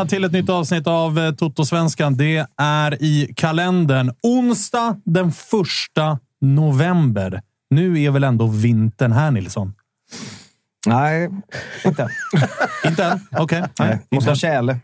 välkomna till ett nytt avsnitt av eh, Toto-svenskan. Det är i kalendern onsdag den första november. Nu är väl ändå vintern här, Nilsson? Nej, inte. Inte än? Okej. Nej, måste ha Inte. tjäle.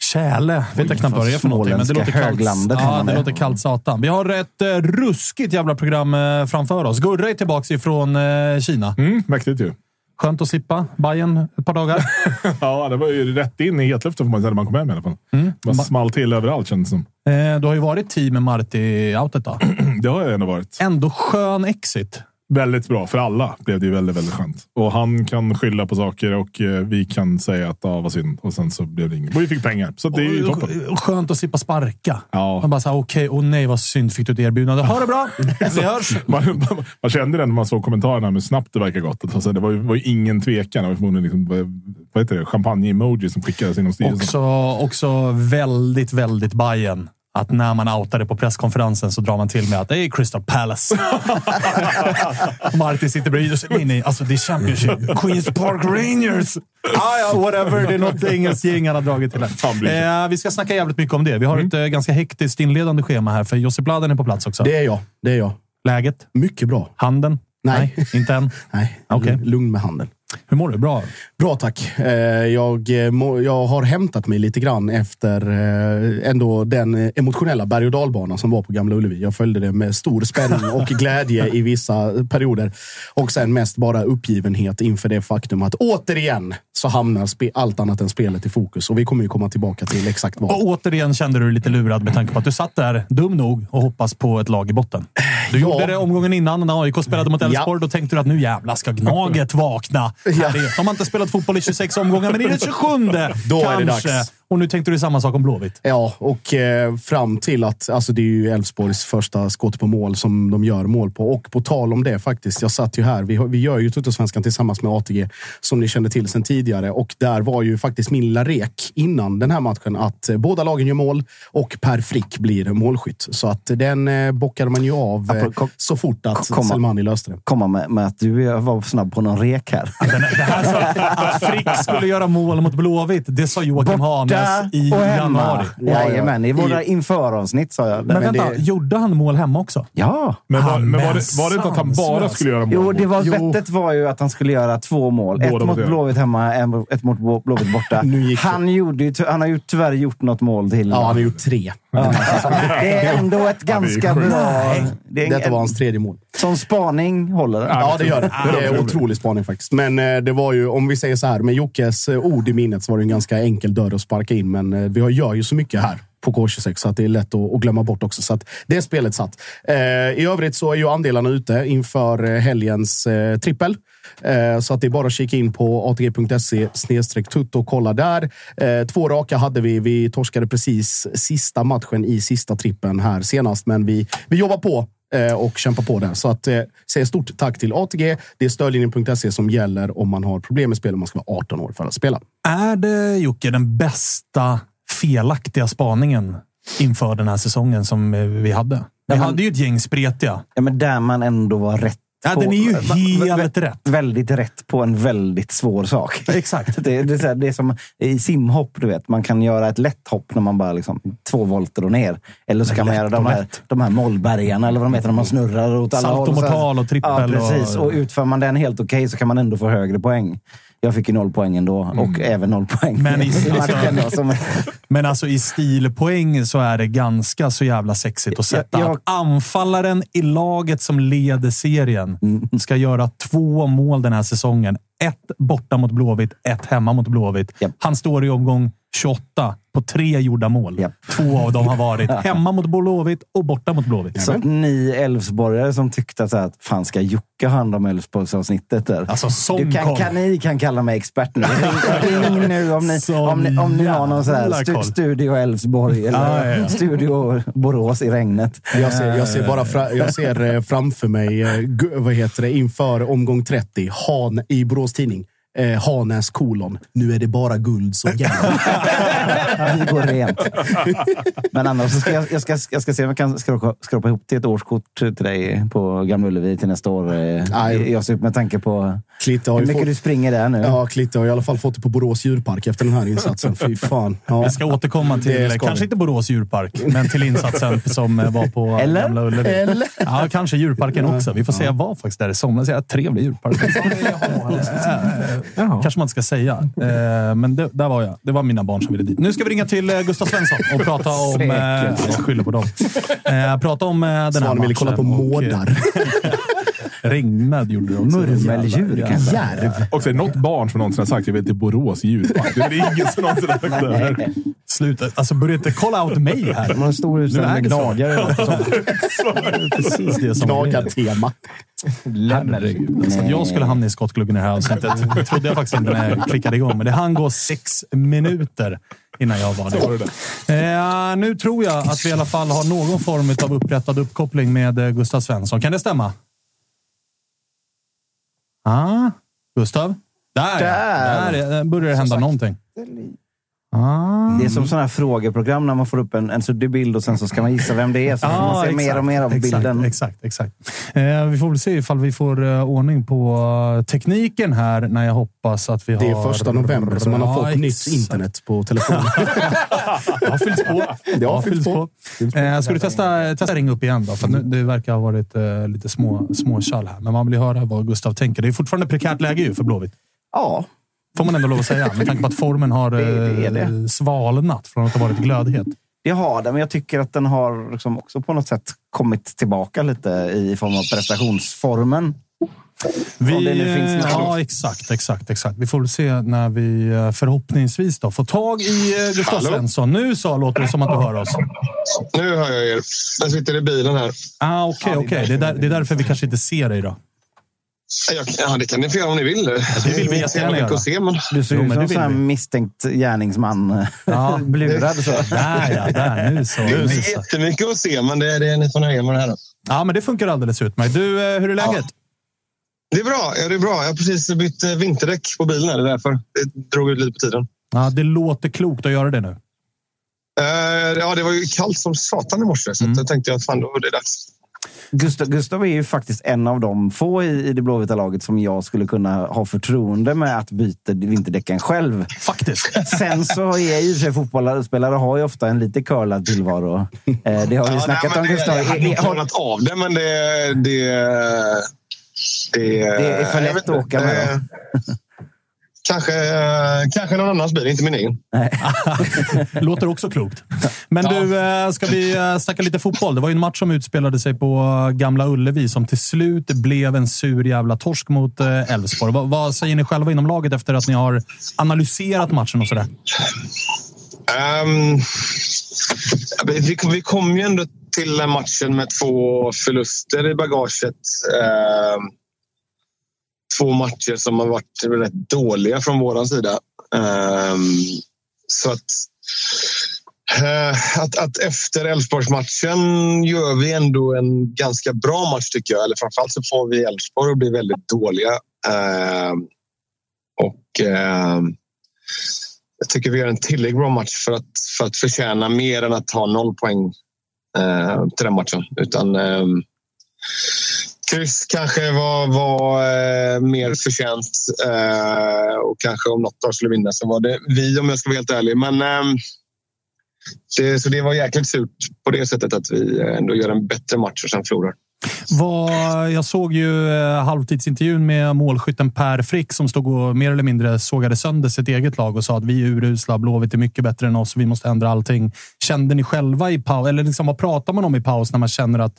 Kärle. Vet jag knappt vad det är för någonting, men det låter kallt. Ja, det låter kallt satan. Vi har ett eh, ruskigt jävla program eh, framför oss. Gurra är tillbaka ifrån eh, Kina. Mm, mäktigt ju. Skönt att slippa Bayern ett par dagar. Ja, det var ju rätt in i hetluften får man säga när man kom hem i alla fall. Mm. Man small till överallt kändes det som. Eh, du har ju varit team Marti-outet då. Det har jag ändå varit. Ändå skön exit. Väldigt bra. För alla blev det ju väldigt, väldigt skönt. Och han kan skylla på saker och eh, vi kan säga att ja, vad synd. Och sen så blev det inget. Och vi fick pengar. Så det är ju toppen. och Skönt att slippa sparka. Ja. Man bara såhär, okej, åh nej vad synd fick du ett erbjudande. Ha det bra! Vi hörs! Man, man, man kände det när man såg kommentarerna hur snabbt det verkar gått. Alltså, det var ju, var ju ingen tvekan. Det var förmodligen liksom, vad, heter det? champagne-emoji som skickades inom styrelsen. Också, också väldigt, väldigt Bayern Att när man outade på presskonferensen så drar man till med att det är Crystal Palace. Martin sitter bredvid och säger nej, nej, alltså det är Championship. Queens Park Rangers! Ah, ja, whatever. Det är något engelskt gäng han har dragit till. Eh, vi ska snacka jävligt mycket om det. Vi har ett eh, ganska hektiskt inledande schema här, för Josip Bladen är på plats också. Det är jag. Det är jag. Läget? Mycket bra. Handen? Nej. inte än? Nej, Okej. lugn med handen. Hur mår du? Bra? Bra tack. Eh, Jag, eh, jag har hämtat mig lite grann efter eh, ändå den emotionella berg och dalbanan som var på Gamla Ullevi. Jag följde det med stor spänning och glädje i vissa perioder. Och sen mest bara uppgivenhet inför det faktum att återigen så hamnar allt annat än spelet i fokus. Och vi kommer ju komma tillbaka till exakt vad. Och återigen kände du dig lite lurad med tanke på att du satt där, dum nog, och hoppas på ett lag i botten. Du Ja. gjorde det omgången innan när AIK spelade mot Elfsborg. Då tänkte du att nu jävlar ska Gnaget vakna. Ja. De har inte spelat fotboll i 26 omgångar, men i den 27 Då är det kanske. dags. Och nu tänkte du samma sak om Blåvitt. Ja, och eh, fram till att alltså det är ju Elfsborgs första skott på mål som de gör mål på. Och på tal om det faktiskt. Jag satt ju här. Vi, vi gör ju Tuttosvenskan tillsammans med ATG som ni kände till sedan tidigare. Och där var ju faktiskt min lilla rek innan den här matchen att eh, båda lagen gör mål och Per Frick blir målskytt. Så att den eh, bockade man ju av eh, Apropå- så fort att komma. Selmani löste det. Komma med, med att du var snabb på någon rek här. Den, det här sa, att Frick skulle göra mål mot Blåvitt, det sa Joakim Hane Brynäs i och hemma. januari. Jajamän, i våra införavsnitt sa jag. Men, vänta, gjorde han mål hemma också? Ja. Men, var, men var, men det, var det inte att han bara skulle göra mål? Jo, det var, Jo. bettet var ju att han skulle göra två mål. Båda ett mot. Blåvitt hemma, ett mot Blå- Blåvitt borta. Det. han, gjorde han har ju tyvärr gjort något mål till. Ja, han har gjort tre. Det är ändå ett ganska sjukt. bra... Det är Detta en, var hans tredje mål. Som spaning håller det. Ja, det gör det. det Det är är otrolig spaning faktiskt. Men eh, det var ju, om vi säger så här, med Jockes eh, ord i minnet så var det en ganska enkel dörr att sparka in. Men eh, vi har- gör ju så mycket här på K26 så att det är lätt att, glömma bort också. Så att det spelet satt. I övrigt så är ju andelarna ute inför helgens trippel. Eh, Så att det är bara att kika in på atg.se tutto och kolla där. Eh, Två raka hade vi. Vi torskade precis sista matchen i sista trippen här senast, men vi, vi jobbar på eh, och kämpar på där. Så att eh, säga stort tack till ATG. Det är stödlinjen.se som gäller om man har problem med spel och man ska vara 18 år för att spela. Är det, Jocke, den bästa felaktiga spaningen inför den här säsongen som vi hade? Vi men- hade ju ett gäng spretiga. Ja, men där man ändå var rätt Ja, den är ju helt rätt. Väldigt rätt på en väldigt svår sak. Exakt. Det, det, är så här, det är som i simhopp, du vet. Man kan göra ett lätt hopp när man bara liksom två volter och ner. Eller så kan man göra de här, de här mollbergarna, eller vad de heter, när man snurrar åt alla håll. så här. Saltomortal och trippel Ja, precis. och- Och utför man den helt okej så kan man ändå få högre poäng. Jag fick ju noll poäng ändå och även noll poäng Mm. Men i- som, Men alltså i stilpoäng så är det ganska så jävla sexigt att sätta. Jag- jag- Att anfallaren i laget som leder serien Mm. ska göra två mål den här säsongen. Ett borta mot Blåvitt, ett hemma mot Blåvitt. Japp. Han står i omgång 28 på tre gjorda mål. Japp. Två av dem har varit hemma mot Blåvitt och borta mot Blåvitt. så att ni Älvsborgare som tyckte att, så här, att fan ska Jocke ha hand om Älvsborgsavsnittet där? Alltså, som du kan, kan ni kan kalla mig expert nu. Ring, nu om ni, om ni, om ni har någon så här stu. Studio Älvsborg eller Ja, ja, ja. Studio Borås i regnet. Jag ser, jag ser bara fra, jag ser eh, framför mig, eh, vad heter det, inför omgång 30, Han i Borås Tidning. Eh, Hanäs kolon. Nu är det bara guld som gäller. Vi går rent. Men annars så ska jag, jag, ska, jag ska se om jag kan skrapa, skrapa ihop till ett årskort till dig på Gamla Ullevi till nästa år. eh, Nej. Jag ser upp med tanke på Klitte har hur mycket fått, du springer där nu. ja, Klitte har i alla fall fått det på Borås djurpark efter den här insatsen. Fy fan. Ja. Vi ska återkomma till, kanske inte Borås djurpark, men till insatsen som eh, var på Eller? Gamla Ullevi. Eller? Ja, kanske djurparken också. Vi får se. Jag var faktiskt där i somras. Jag trevlig djurpark. kanske man inte ska säga. Eh, Men det, där var jag. Det var mina barn som ville dit. Nu ska vi ringa till eh, Gustav Svensson och prata om... eh, Jag skyller på dem. Eh, Prata om eh, den här Svanen ville kolla på matchen och, mårdar. Regnmäd gjorde det också. Murmeldjur kanske? Järv. Och så är det något barn som någonsin har sagt jag vill till Borås djurpark. Det är ingen som någonsin har sagt det. här. Sluta. Alltså, börja inte kolla out mig här. De har en stor utställning med det så. gnagare. Det precis det som. Gnagartema. Herregud. Alltså att jag skulle hamna i skottgluggen i det här avsnittet trodde jag faktiskt inte när jag klickade igång. Men det hann gå sex minuter innan jag var det där. Eh, nu tror jag att vi i alla fall har någon form av upprättad uppkoppling med eh, Gustav Svensson. Kan det stämma? Ah, Gustav? Där, ja. Där. där är- börjar det hända någonting. Ah. Det är som sådana här frågeprogram när man får upp en, en suddig bild och sen så ska man gissa vem det är. Så får man se mer och mer av exakt, bilden. Exakt, exakt. Eh, vi får väl se ifall vi får eh, ordning på eh, tekniken här när jag hoppas att vi har... Det är första november som man har fått nytt exakt. internet på telefonen. Det har fyllts på. Det har fyllts på. Eh, ska du testa, testa ringa upp igen då? För nu, det verkar ha varit eh, lite små, små här. Men man vill ju höra vad Gustav tänker. Det är fortfarande prekärt läge ju för Blåvitt. Ja, Får man ändå lov att säga. Med tanke på att formen har Det- det eh, det. svalnat från att ha varit glödhet. det har den, men jag tycker att den har liksom också på något sätt kommit tillbaka lite i form av prestationsformen. Vi, Om det nu finns något. ja, exakt, exakt, exakt. Vi får väl se när vi eh, förhoppningsvis då får tag i eh, Gustav Hallå? Svensson. Nu så låter det som att du hör oss. Nu hör jag er. Jag sitter i bilen här. Ah, Okej, okej. Det, är där, det är därför vi kanske inte ser dig då. Jag, ja, det kan ni få göra om ni vill. det vill vi jättegärna göra. se, men... Du ser ut som en sån misstänkt gärningsman. Ja. Blurad så. Där ja, där. Nu så. Det är så. jättemycket att se, men det, det, ni får nöja med det här. Då. Ja, men det funkar alldeles utmärkt. Du, eh, hur är läget? Det är bra. Ja, det är bra. Jag har precis bytt eh, vinterdäck på bilen. Här, det är därför. Det drog ut lite på tiden. Ja, det låter klokt att göra det nu. Eh, ja, det var ju kallt som satan i morse, så att jag tänkte att fan, då var det dags. Gustav, Gustav är ju faktiskt en av de få i, i det blåvita laget som jag skulle kunna ha förtroende med att byta vinterdäcken själv. Faktiskt. Sen så är för sig fotbollsspelare har ju ofta en lite curlad tillvaro. Eh, det har vi Ja, snackat nej, om men Gustav. Jag hade nog klarat av det, men det... Det, det, Det är för lätt att åka med Det- Kanske, kanske någon annans bil, inte min egen. Låter också klokt. Men du, eh, ska vi eh, snacka lite fotboll? Det var ju en match som utspelade sig på eh, Gamla Ullevi som till slut blev en sur jävla torsk mot eh, Elfsborg. Vad, vad säger ni själva inom laget efter att ni har analyserat matchen och sådär? Ehm, vi, vi, kom ju ändå till matchen med två förluster i bagaget. Ehm, två matcher som har varit rätt dåliga från vår sida. Ehm, så att, eh, att, att efter Elfsborgsmatchen gör vi ändå en ganska bra match tycker jag. Eller framförallt så får vi Elfsborg att bli väldigt dåliga. Ehm, och ehm, jag tycker vi gör en tillräckligt bra match för att, för att förtjäna mer än att ha noll poäng eh, till den matchen. Utan kryss kanske var, var eh, mer förtjänt eh, och kanske om något år skulle vinna så var det vi om jag ska vara helt ärlig. Men eh, det, så det var jäkligt surt på det sättet att vi eh, ändå gör en bättre match och sen förlorar. Var, jag såg ju eh, halvtidsintervjun med målskytten Per Frick som stod och mer eller mindre sågade sönder sitt eget lag och sa att vi är urusla, Blåvitt är mycket bättre än oss, vi måste ändra allting. Kände ni själva i paus, eller liksom, vad pratar man om i paus när man känner att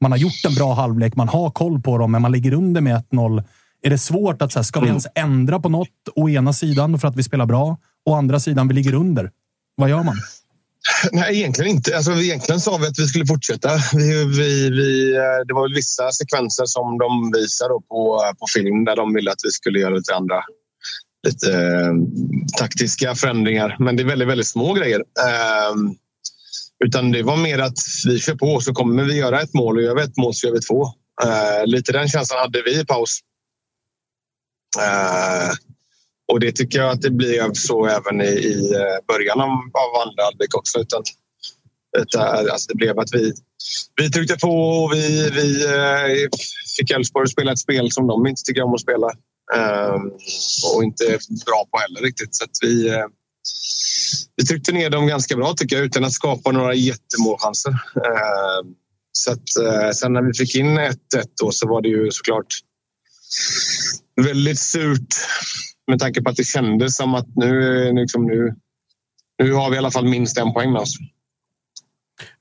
man har gjort en bra halvlek, man har koll på dem, men man ligger under med 1-0. Är det svårt att, så här, ska vi ens ändra på något? Å ena sidan för att vi spelar bra, å andra sidan vi ligger under. Vad gör man? Nej, egentligen inte. Alltså, egentligen sa vi att vi skulle fortsätta. Vi, vi, vi, eh, det var väl vissa sekvenser som de visade på, på film där de ville att vi skulle göra lite andra lite eh, taktiska förändringar. Men det är väldigt, väldigt små grejer. Eh, utan det var mer att vi kör på så kommer vi göra ett mål och gör vi ett mål så gör vi två. Eh, lite den känslan hade vi i paus. Eh, och det tycker jag att det blir så även i, i eh, början av, av andra halvlek också. Utan, utan, alltså det blev att vi, vi tryckte på och vi, vi eh, fick Elfsborg att spela ett spel som de inte tycker om att spela. Eh, och inte bra på heller riktigt. Så att vi, vi tryckte ner dem ganska bra tycker jag utan att skapa några jättemålchanser. Eh, så att, eh, sen när vi fick in 1-1 då så var det ju såklart väldigt surt med tanke på att det kändes som att nu, liksom nu, nu har vi i alla fall minst en poäng med oss.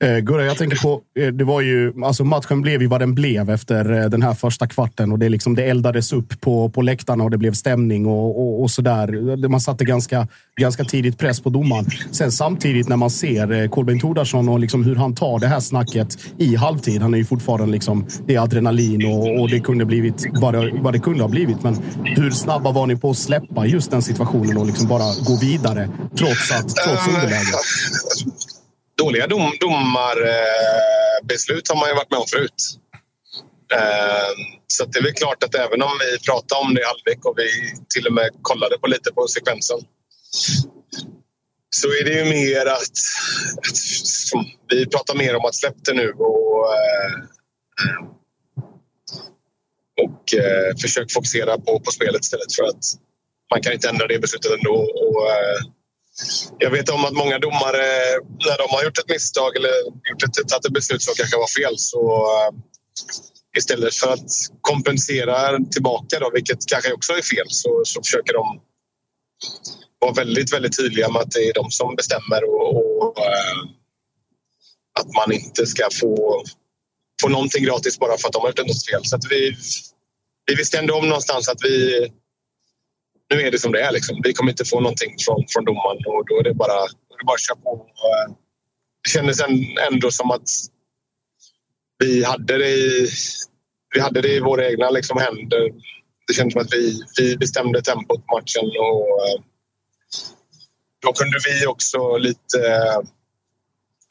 Eh, Gurra, jag tänker på, eh, det var ju, alltså matchen blev ju vad den blev efter eh, den här första kvarten och det, liksom, det eldades upp på, på läktarna och det blev stämning och, och, och sådär. Man satte ganska, ganska tidigt press på domaren. Sen samtidigt när man ser eh, Kolbeinn Tordarsson och liksom hur han tar det här snacket i halvtid. Han är ju fortfarande liksom, det är adrenalin och, och det kunde blivit vad det, vad det kunde ha blivit. Men hur snabba var ni på att släppa just den situationen och liksom bara gå vidare trots, att, trots underläge? Eh, alltså, Dåliga dom, domarbeslut har man ju varit med om förut. Ehm, så det är väl klart att även om vi pratade om det i halvlek och vi till och med kollade på lite på sekvensen så är det ju mer att, att som, vi pratar mer om att släpp det nu och, eh, och eh, försök fokusera på, på spelet istället för att man kan inte ändra det beslutet ändå. Och, eh, jag vet om att många domare, när de har gjort ett misstag eller gjort ett, tagit ett beslut som kanske var fel, så eh, istället för att kompensera tillbaka, då, vilket kanske också är fel, så, så försöker de vara väldigt, väldigt tydliga med att det är de som bestämmer och, och eh, att man inte ska få, få någonting gratis bara för att de har gjort något fel. Så att vi, vi visste ändå om någonstans att vi nu är det som det är. Liksom. Vi kommer inte få någonting från, från domaren och då är det bara, är det bara att köra på. Det kändes ändå som att vi hade det i, vi hade det i våra egna liksom, händer. Det kändes som att vi, vi bestämde tempot på matchen och eh, då kunde vi också lite eh,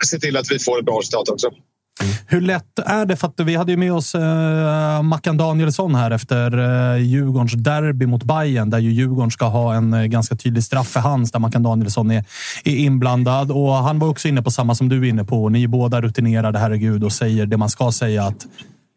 se till att vi får ett bra resultat också. Mm. Hur lätt är det? För att vi hade ju med oss eh, Mackan Danielsson här efter eh, Djurgårdens derby mot Bayern där ju Djurgården ska ha en eh, ganska tydlig straff för hans där Mackan Danielsson är, är inblandad. Och han var också inne på samma som du är inne på. Ni är båda rutinerade, herregud, och säger det man ska säga. att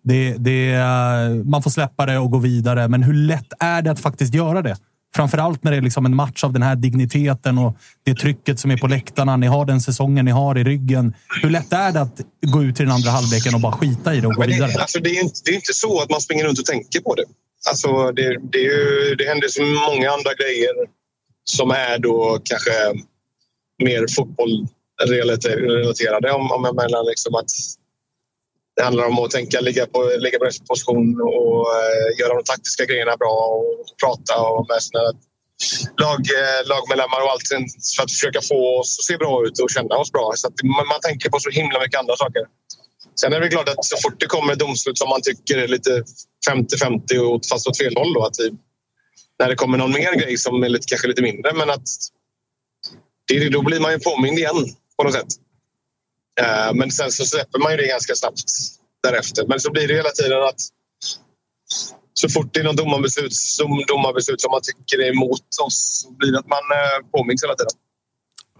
Det, det, eh, man får släppa det och gå vidare, men hur lätt är det att faktiskt göra det? Framförallt när det är liksom en match av den här digniteten och det trycket som är på läktarna. Ni har den säsongen ni har i ryggen. Hur lätt är det att gå ut till den andra halvleken och bara skita i det och gå Men vidare? det, alltså, det, är inte, det är inte så att man springer runt och tänker på det. Alltså, det, det, ju, det händer så många andra grejer som är då kanske mer fotbollrelaterade. Om, om jag menar liksom att det handlar om att tänka, ligga på, ligga på rätt position och eh, göra de taktiska grejerna bra och prata och med sina lag, eh, lagmedlemmar och allt för att försöka få oss att se bra ut och känna oss bra. Så att man, man tänker på så himla mycket andra saker. Sen är det klart att så fort det kommer ett domslut som man tycker är lite 50-50 fast åt fel håll då, att vi, när det kommer någon mer grej som är lite, kanske lite mindre men att det, då blir man ju påmind igen på något sätt. Eh, men sen så släpper man ju det ganska snabbt därefter. Men så blir det hela tiden att så fort det är någon domarbeslut, som domarbeslut som man tycker är emot oss så blir det att man eh, påminns hela tiden.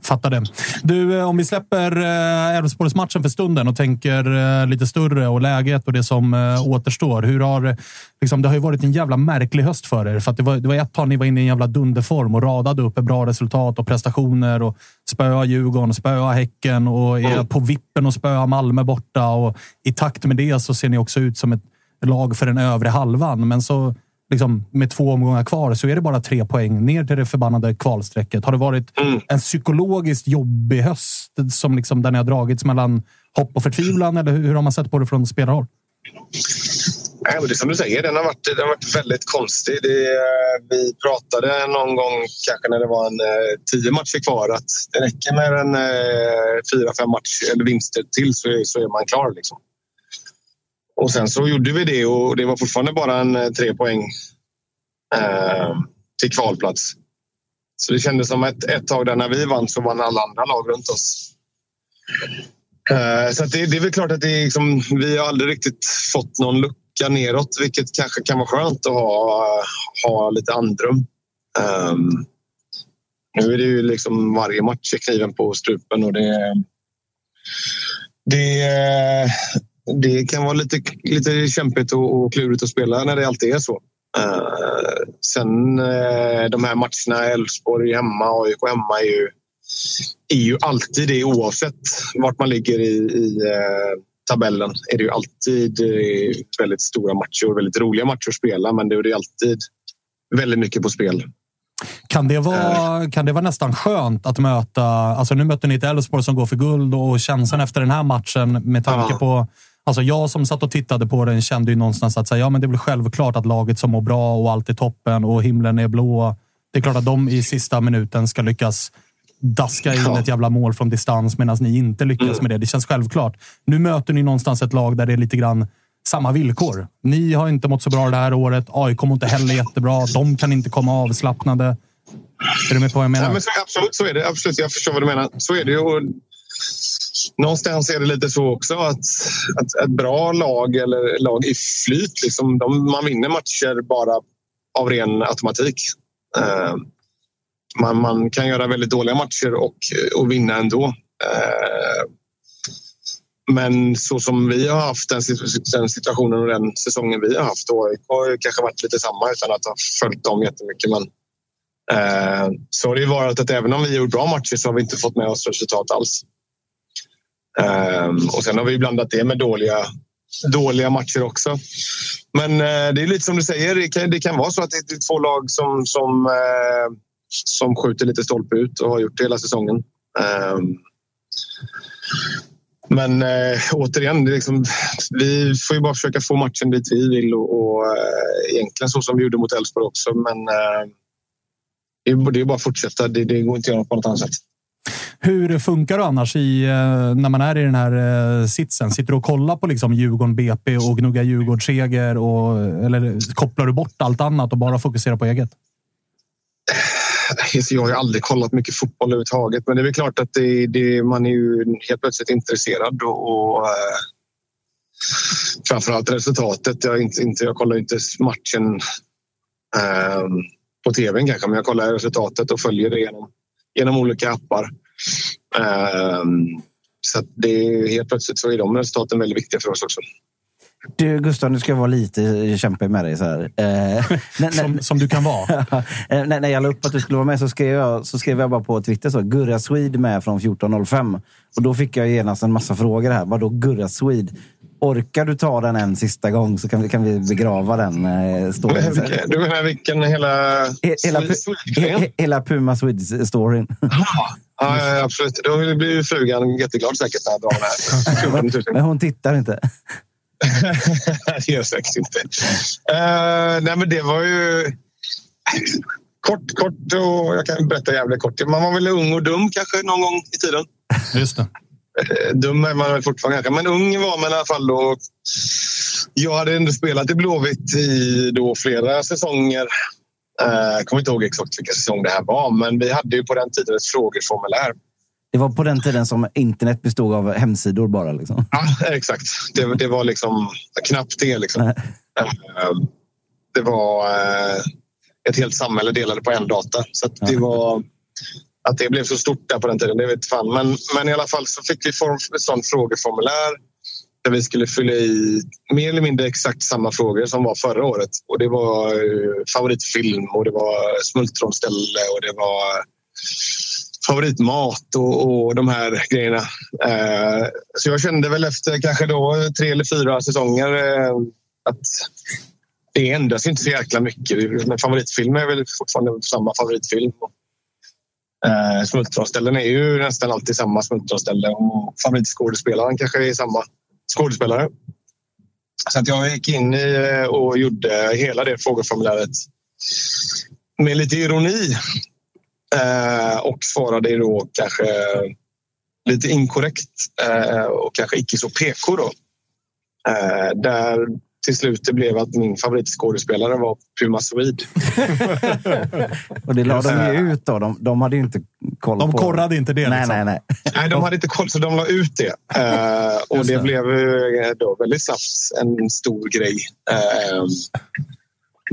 Fattar det. Du, eh, om vi släpper eh, Elfsborgsmatchen för stunden och tänker eh, lite större och läget och det som återstår. Hur har, liksom, det har ju varit en jävla märklig höst för er. För att det, var, det var ett tag ni var inne i en jävla dunderform och radade upp bra resultat och prestationer och spöa Djurgården, spöa Häcken och är på vippen och spöa Malmö borta. Och I takt med det så ser ni också ut som ett lag för den övre halvan. Men så liksom, med två omgångar kvar så är det bara tre poäng ner till det förbannade kvalstrecket. Har det varit en psykologiskt jobbig höst som liksom, där ni har dragits mellan hopp och förtvivlan? Eller hur har man sett på det från spelarhåll? Nej, men det är som du säger, den har varit, den har varit väldigt konstig. Det, eh, vi pratade någon gång, kanske när det var en eh, tio matcher kvar, att det räcker med en eh, fyra, fem matcher eller vinster till så, är- så är man klar. Liksom. Och sen så gjorde vi det och det var fortfarande bara en eh, tre poäng eh, till kvalplats. Så det kändes som ett, ett tag där när vi vann så vann alla andra lag runt oss. Eh, Så att det, det är väl klart att det är liksom, vi har aldrig riktigt fått någon lucka neråt vilket kanske kan vara skönt att ha, ha lite andrum. Eh, nu är det ju liksom varje match är kniven på strupen och det, det, eh, det kan vara lite, lite kämpigt och, och klurigt att spela när det alltid är så. Eh, sen eh, de här matcherna, Elfsborg hemma, AIK hemma är ju är ju alltid det oavsett vart man ligger i, i eh, tabellen. Är det ju alltid väldigt stora matcher och väldigt roliga matcher att spela men det är alltid väldigt mycket på spel. Kan det, vara, kan det vara nästan skönt att möta... Alltså nu möter ni ett Elfsborg som går för guld och känslan efter den här matchen med tanke Ja. på... Alltså jag som satt och tittade på den kände ju någonstans att säga, ja, men det är väl självklart att laget som mår bra och allt är toppen och himlen är blå. Det är klart att de i sista minuten ska lyckas daska in Ja. ett jävla mål från distans medan ni inte lyckas med det. Det känns självklart. Nu möter ni någonstans ett lag där det är lite grann samma villkor. Ni har inte mått så bra det här året. AIK mår inte heller jättebra. De kan inte komma avslappnade. Är du med på vad jag menar? Ja, men så, absolut, så är det. Absolut, jag förstår vad du menar. Så är det ju. Någonstans är det lite så också att, att ett bra lag eller lag i flyt, liksom, de, man vinner matcher bara av ren automatik. Eh, man, man kan göra väldigt dåliga matcher och, och vinna ändå. Eh, men så som vi har haft den, den situationen och den säsongen vi har haft, och AIK har kanske varit lite samma utan att ha följt dem jättemycket. Men Eh, så har det ju varit att även om vi gjort bra matcher så har vi inte fått med oss resultat alls. Ehm, och sen har vi blandat det med dåliga, dåliga matcher också. Men eh, det är lite som du säger, det kan, det kan vara så att det är två lag som, som, eh, som skjuter lite stolpe ut och har gjort det hela säsongen. Ehm, men eh, återigen, det liksom, vi får ju bara försöka få matchen dit vi vill och, och eh, egentligen så som vi gjorde mot Elfsborg också. Men eh, det är, det är bara att fortsätta. Det, det går inte att göra på något annat sätt. Hur funkar det annars i, eh, när man är i den här eh, sitsen? Sitter du och kollar på liksom Djurgården, BP och gnuggar Djurgårdsseger? Och, eller kopplar du bort allt annat och bara fokuserar på eget? Jag har ju aldrig kollat mycket fotboll överhuvudtaget, men det är väl klart att det, det, man är ju helt plötsligt intresserad och, och eh, framförallt resultatet. Jag, är inte, inte, jag kollar inte matchen eh, på tvn kanske, men jag kollar resultatet och följer det genom, genom olika appar. Eh, så att det är helt plötsligt så är de resultaten väldigt viktiga för oss också. Du Gustav, nu ska jag vara lite kämpig med dig. Så här. Eh, Som, som du kan vara. Eh, när, när jag la upp att du skulle vara med så skrev jag, så skrev jag bara på Twitter så, Gurra Swede med från 14.05. Och då fick jag genast en massa frågor här. Vadå Gurra Swede? Orkar du ta den en sista gång så kan vi, kan vi begrava den eh, storyn. Du menar vilken hela... He- Hela, Swede- Swede-grejen? he- hela Puma Swede-storyn. Ja, ja, absolut. Då blir ju frugan jätteglad säkert när jag drar den här. 14 000. Men hon tittar inte. det gör säkert inte. Eh, nej, men det var ju... Kort, kort och jag kan berätta jävligt kort. Man var väl ung och dum kanske någon gång i tiden. Just det. Eh, Dum är man fortfarande kanske, men ung var man i alla fall då. Jag hade ändå spelat i Blåvitt i då flera säsonger. Eh, Jag kommer inte ihåg exakt vilka säsong det här var, men vi hade ju på den tiden ett frågeformulär. Det var på den tiden som internet bestod av hemsidor bara. Liksom. Ja, exakt. Det, det var liksom knappt det. Liksom. Eh, Det var eh, ett helt samhälle delade på en data. Så det var att det blev så stort där på den tiden, det vet fan. Men, men i alla fall så fick vi form, ett sånt frågeformulär där vi skulle fylla i mer eller mindre exakt samma frågor som var förra året. Och det var eh, favoritfilm och det var smultronställe och det var favoritmat och, och de här grejerna. Eh, så jag kände väl efter kanske då tre eller fyra säsonger eh, att det ändras inte så jäkla mycket. Men favoritfilm är väl fortfarande samma favoritfilm. Eh, smultronställen är ju nästan alltid samma smultronställe och favoritskådespelaren kanske är samma skådespelare. Så att jag gick in i eh, och gjorde hela det frågeformuläret med lite ironi eh, och svarade då kanske lite inkorrekt eh, och kanske icke så PK då. Eh, där till slut det blev att min favoritskådespelare var Puma Swede. Och det la de ju ut då. De, de hade ju inte koll De på... korrade inte det. Nej, liksom. nej, nej. Nej, de hade inte koll så de la ut det. Eh, och det, det. blev eh, då väldigt snabbt en stor grej. Eh,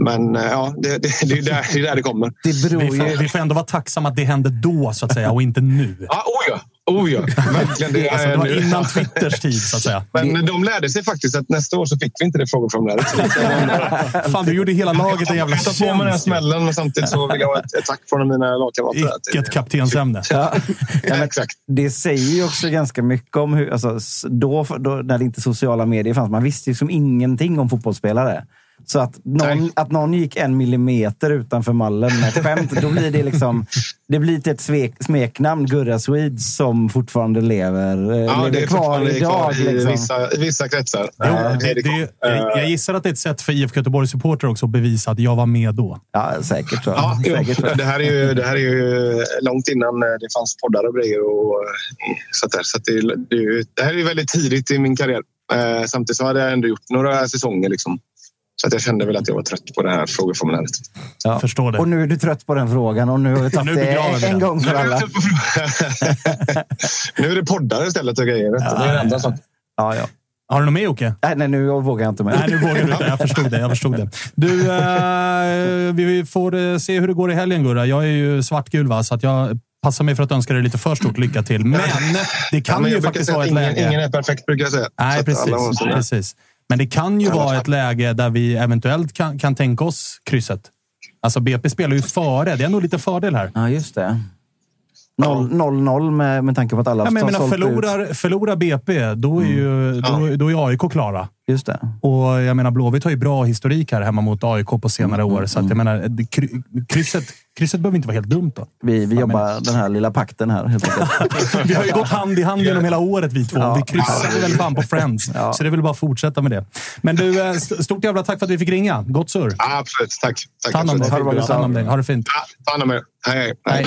men eh, ja, det, det, det, är där, det är där det kommer. Det beror Vi får, ju... vi får ändå vara tacksamma att det hände då, så att säga, och inte nu. Ja, oh ja! Oh ja, verkligen. Det Alltså, det var nu. innan Twitters tid, så att säga. Men de lärde sig faktiskt att nästa år så fick vi inte det frågeformuläret. Fan, du gjorde hela laget en jävla tar på mig den här tjänst. smällen, men samtidigt så vill jag ha ett, ett tack från mina lagkamrater. Vilket kaptensämne. Ja. Ja, Exakt. det säger ju också ganska mycket om hur... Alltså, då, då, när det inte sociala medier fanns, man visste ju som ingenting om fotbollsspelare. Så att någon, att någon gick en millimeter utanför mallen med ett skämt, då blir det liksom... Det blir till ett svek, smeknamn, Gurra Swede, som fortfarande lever, eh, Ja, det lever är kvar idag. kvar i liksom. vissa, vissa kretsar. Jo, Eh, det, det jag, jag gissar att det är ett sätt för IFK Göteborgs supportrar också att bevisa att jag var med då. Ja, säkert. Ja, säkert, det, här är ju, det här är ju långt innan eh, det fanns poddar och grejer. Och, eh, så där. Så att det, det, är ju- det här är väldigt tidigt i min karriär. Samtidigt så hade jag ändå gjort några säsonger. Liksom. Så att jag kände väl att jag var trött på det här frågeformuläret. Ja. Förstår det. Och nu är du trött på den frågan och nu har vi tagit det en den. gång för alla. nu är det poddar istället och grejer. du. det är det enda som... Ja, ja. Har du något mer Jocke? Nej, nej, nu vågar jag inte mer. Nej, nu vågar du inte. Jag förstod det. Jag förstod det. Du, eh, vi får eh, se hur det går i helgen, Gurra. Jag är ju svartgul, va? så att jag passar mig för att önska dig lite för stort lycka till. Men det kan Ja, men ju faktiskt vara att ett ingen, läge... ingen är perfekt, brukar jag säga. Nej, att precis. sina- precis. Men det kan ju vara ett läge där vi eventuellt kan, kan tänka oss krysset. Alltså BP spelar ju före. Det är nog lite fördel här. Ja, just det. 0-0 med, med tanke på att alla Ja, men menar, ut. förlorar, förlorar BP, då är, ju, då, då är AIK klara. Just det. Och jag menar, Blåvitt har ju bra historik här hemma mot AIK på senare Mm, år. Så att jag menar, det- kry- krysset, krysset behöver inte vara helt dumt då. Vi, vi jobbar den här lilla pakten här helt. Vi har ju gått hand i hand genom hela året vi två. Ja. Vi kryssade väl fan på Friends. Ja. Så det är väl bara att fortsätta med det. Men du, eh, st- stort jävla tack för att vi fick ringa. Gott surr. Ja, absolut. Tack. Tack Ta hand om dig. Ha det fint. Ja, ta hand om er. Hej, hej. Hej.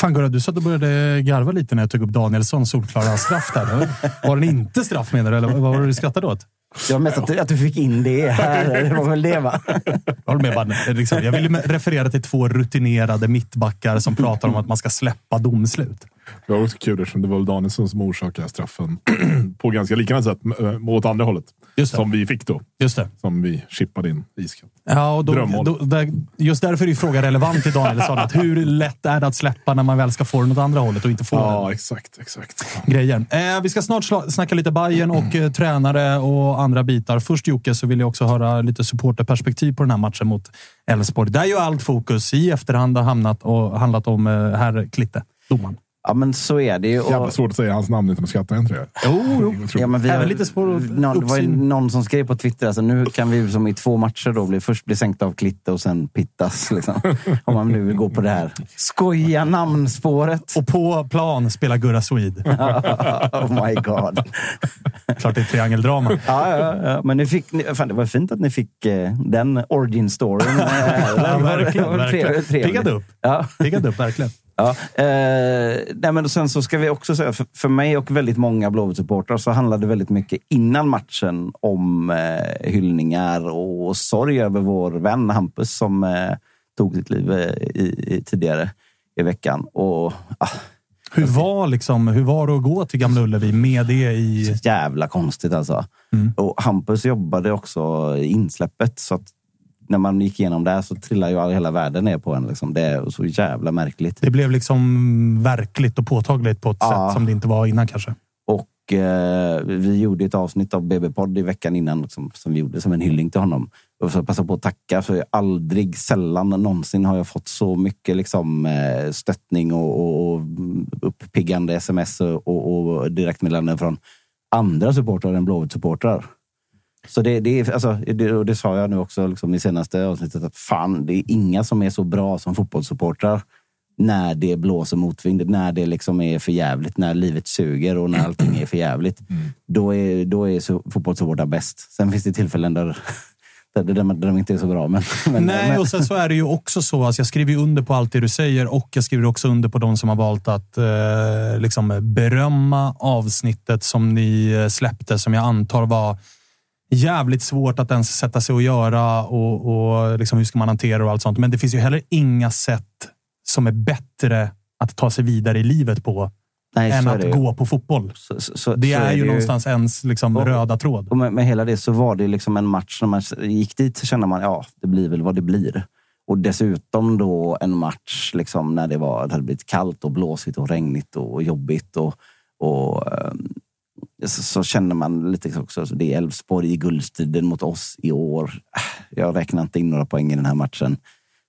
Fan Gurra, du sa att du började garva lite när jag tog upp Danielssons solklara straff där. Var den inte straff menar du, eller vad var det du skrattade åt? Det var mest att du, att du fick in det här. Det var väl det va? Jag håller med. Liksom, jag ville referera till två rutinerade mittbackar som pratar om att man ska släppa domslut. Det var också kul eftersom det var Danielsson som orsakade straffen på ganska liknande sätt åt andra hållet. Som vi fick då. Just det. Som vi chippade in iskallt. Ja, och då, då, där, just därför är frågan relevant till Danielsson. Att hur lätt är det att släppa när man väl ska få den åt andra hållet och inte få ja, den? exakt. exakt. Grejer. Eh, vi ska snart snacka lite Bayern och eh, tränare och andra bitar. Först Jocke, så vill jag också höra lite supporterperspektiv på den här matchen mot Elfsborg. Där ju allt fokus i efterhand har hamnat och handlat om eh, herr Klitte, domaren. Ja, men så är det ju. Och... Jävla svårt att säga hans namn utan att skratta, inte det? Jo, jo. Ja, men vi har, lite att någon, det var ju någon som skrev på Twitter, alltså, nu kan vi som i två matcher då bli, först bli sänkta av Klitte och sen pittas. Liksom. Om man nu vill gå på det här skoja namnspåret. Och på plan spelar Gurra Swede. oh my god. Klart det är triangeldrama. Ja, ja, ja. Men ni fick, ni, fan, det var fint att ni fick eh, den origin storyn. Ja, verkligen. verkligen. Piggade upp. Ja. Piggade upp, verkligen. Ja, eh, nej men sen så ska vi också säga, för, för mig och väldigt många Blåvitt-supportrar så handlade det väldigt mycket innan matchen om eh, hyllningar och sorg över vår vän Hampus som eh, tog sitt liv eh, i, i, tidigare i veckan. Och, ah, Hur var, liksom, hur var det att gå till Gamla Ullevi med det i... så jävla konstigt alltså. Mm. Och Hampus jobbade också i insläppet. Så att när man gick igenom det här så trillade ju hela världen ner på en. Liksom. Det är så jävla märkligt. Det blev liksom verkligt och påtagligt på ett Ja. sätt som det inte var innan kanske. Och eh, vi gjorde ett avsnitt av BB-podd i veckan innan som, som vi gjorde som en hyllning till honom. Och så passa på att tacka för aldrig, sällan någonsin har jag fått så mycket liksom, eh, stöttning och, och, och uppiggande sms och, och, och direktmeddelanden från andra supportrar än Blåvitt-supportrar. Så det, det, är, alltså, det, och det sa jag nu också liksom, i senaste avsnittet att fan, det är inga som är så bra som fotbollssupportrar när det blåser motvind, när det liksom är för jävligt, när livet suger och när allting är för jävligt. Då är, då är så- fotbollssupportrar bäst. Sen finns det tillfällen där, där, där, där de inte är så bra. Men, men, Nej, men, och sen så är det ju också så. Alltså jag skriver under på allt det du säger och jag skriver också under på de som har valt att eh, liksom berömma avsnittet som ni eh, släppte, som jag antar var jävligt svårt att ens sätta sig och göra och, och liksom hur ska man hantera och allt sånt. Men det finns ju heller inga sätt som är bättre att ta sig vidare i livet på nej, än är att ju. gå på fotboll. Så, så, så, Det så är ju det någonstans ens liksom Och- röda tråd. Och med, med hela det så var det liksom en match. När man gick dit så kände man ja, det blir väl vad det blir. Och dessutom då en match liksom när det, var, det hade blivit kallt och blåsigt och regnigt och jobbigt. Och, och, ehm, så, så känner man lite också, alltså det är Elfsborg i guldstriden mot oss i år. Äh, Jag räknar inte in några poäng i den här matchen.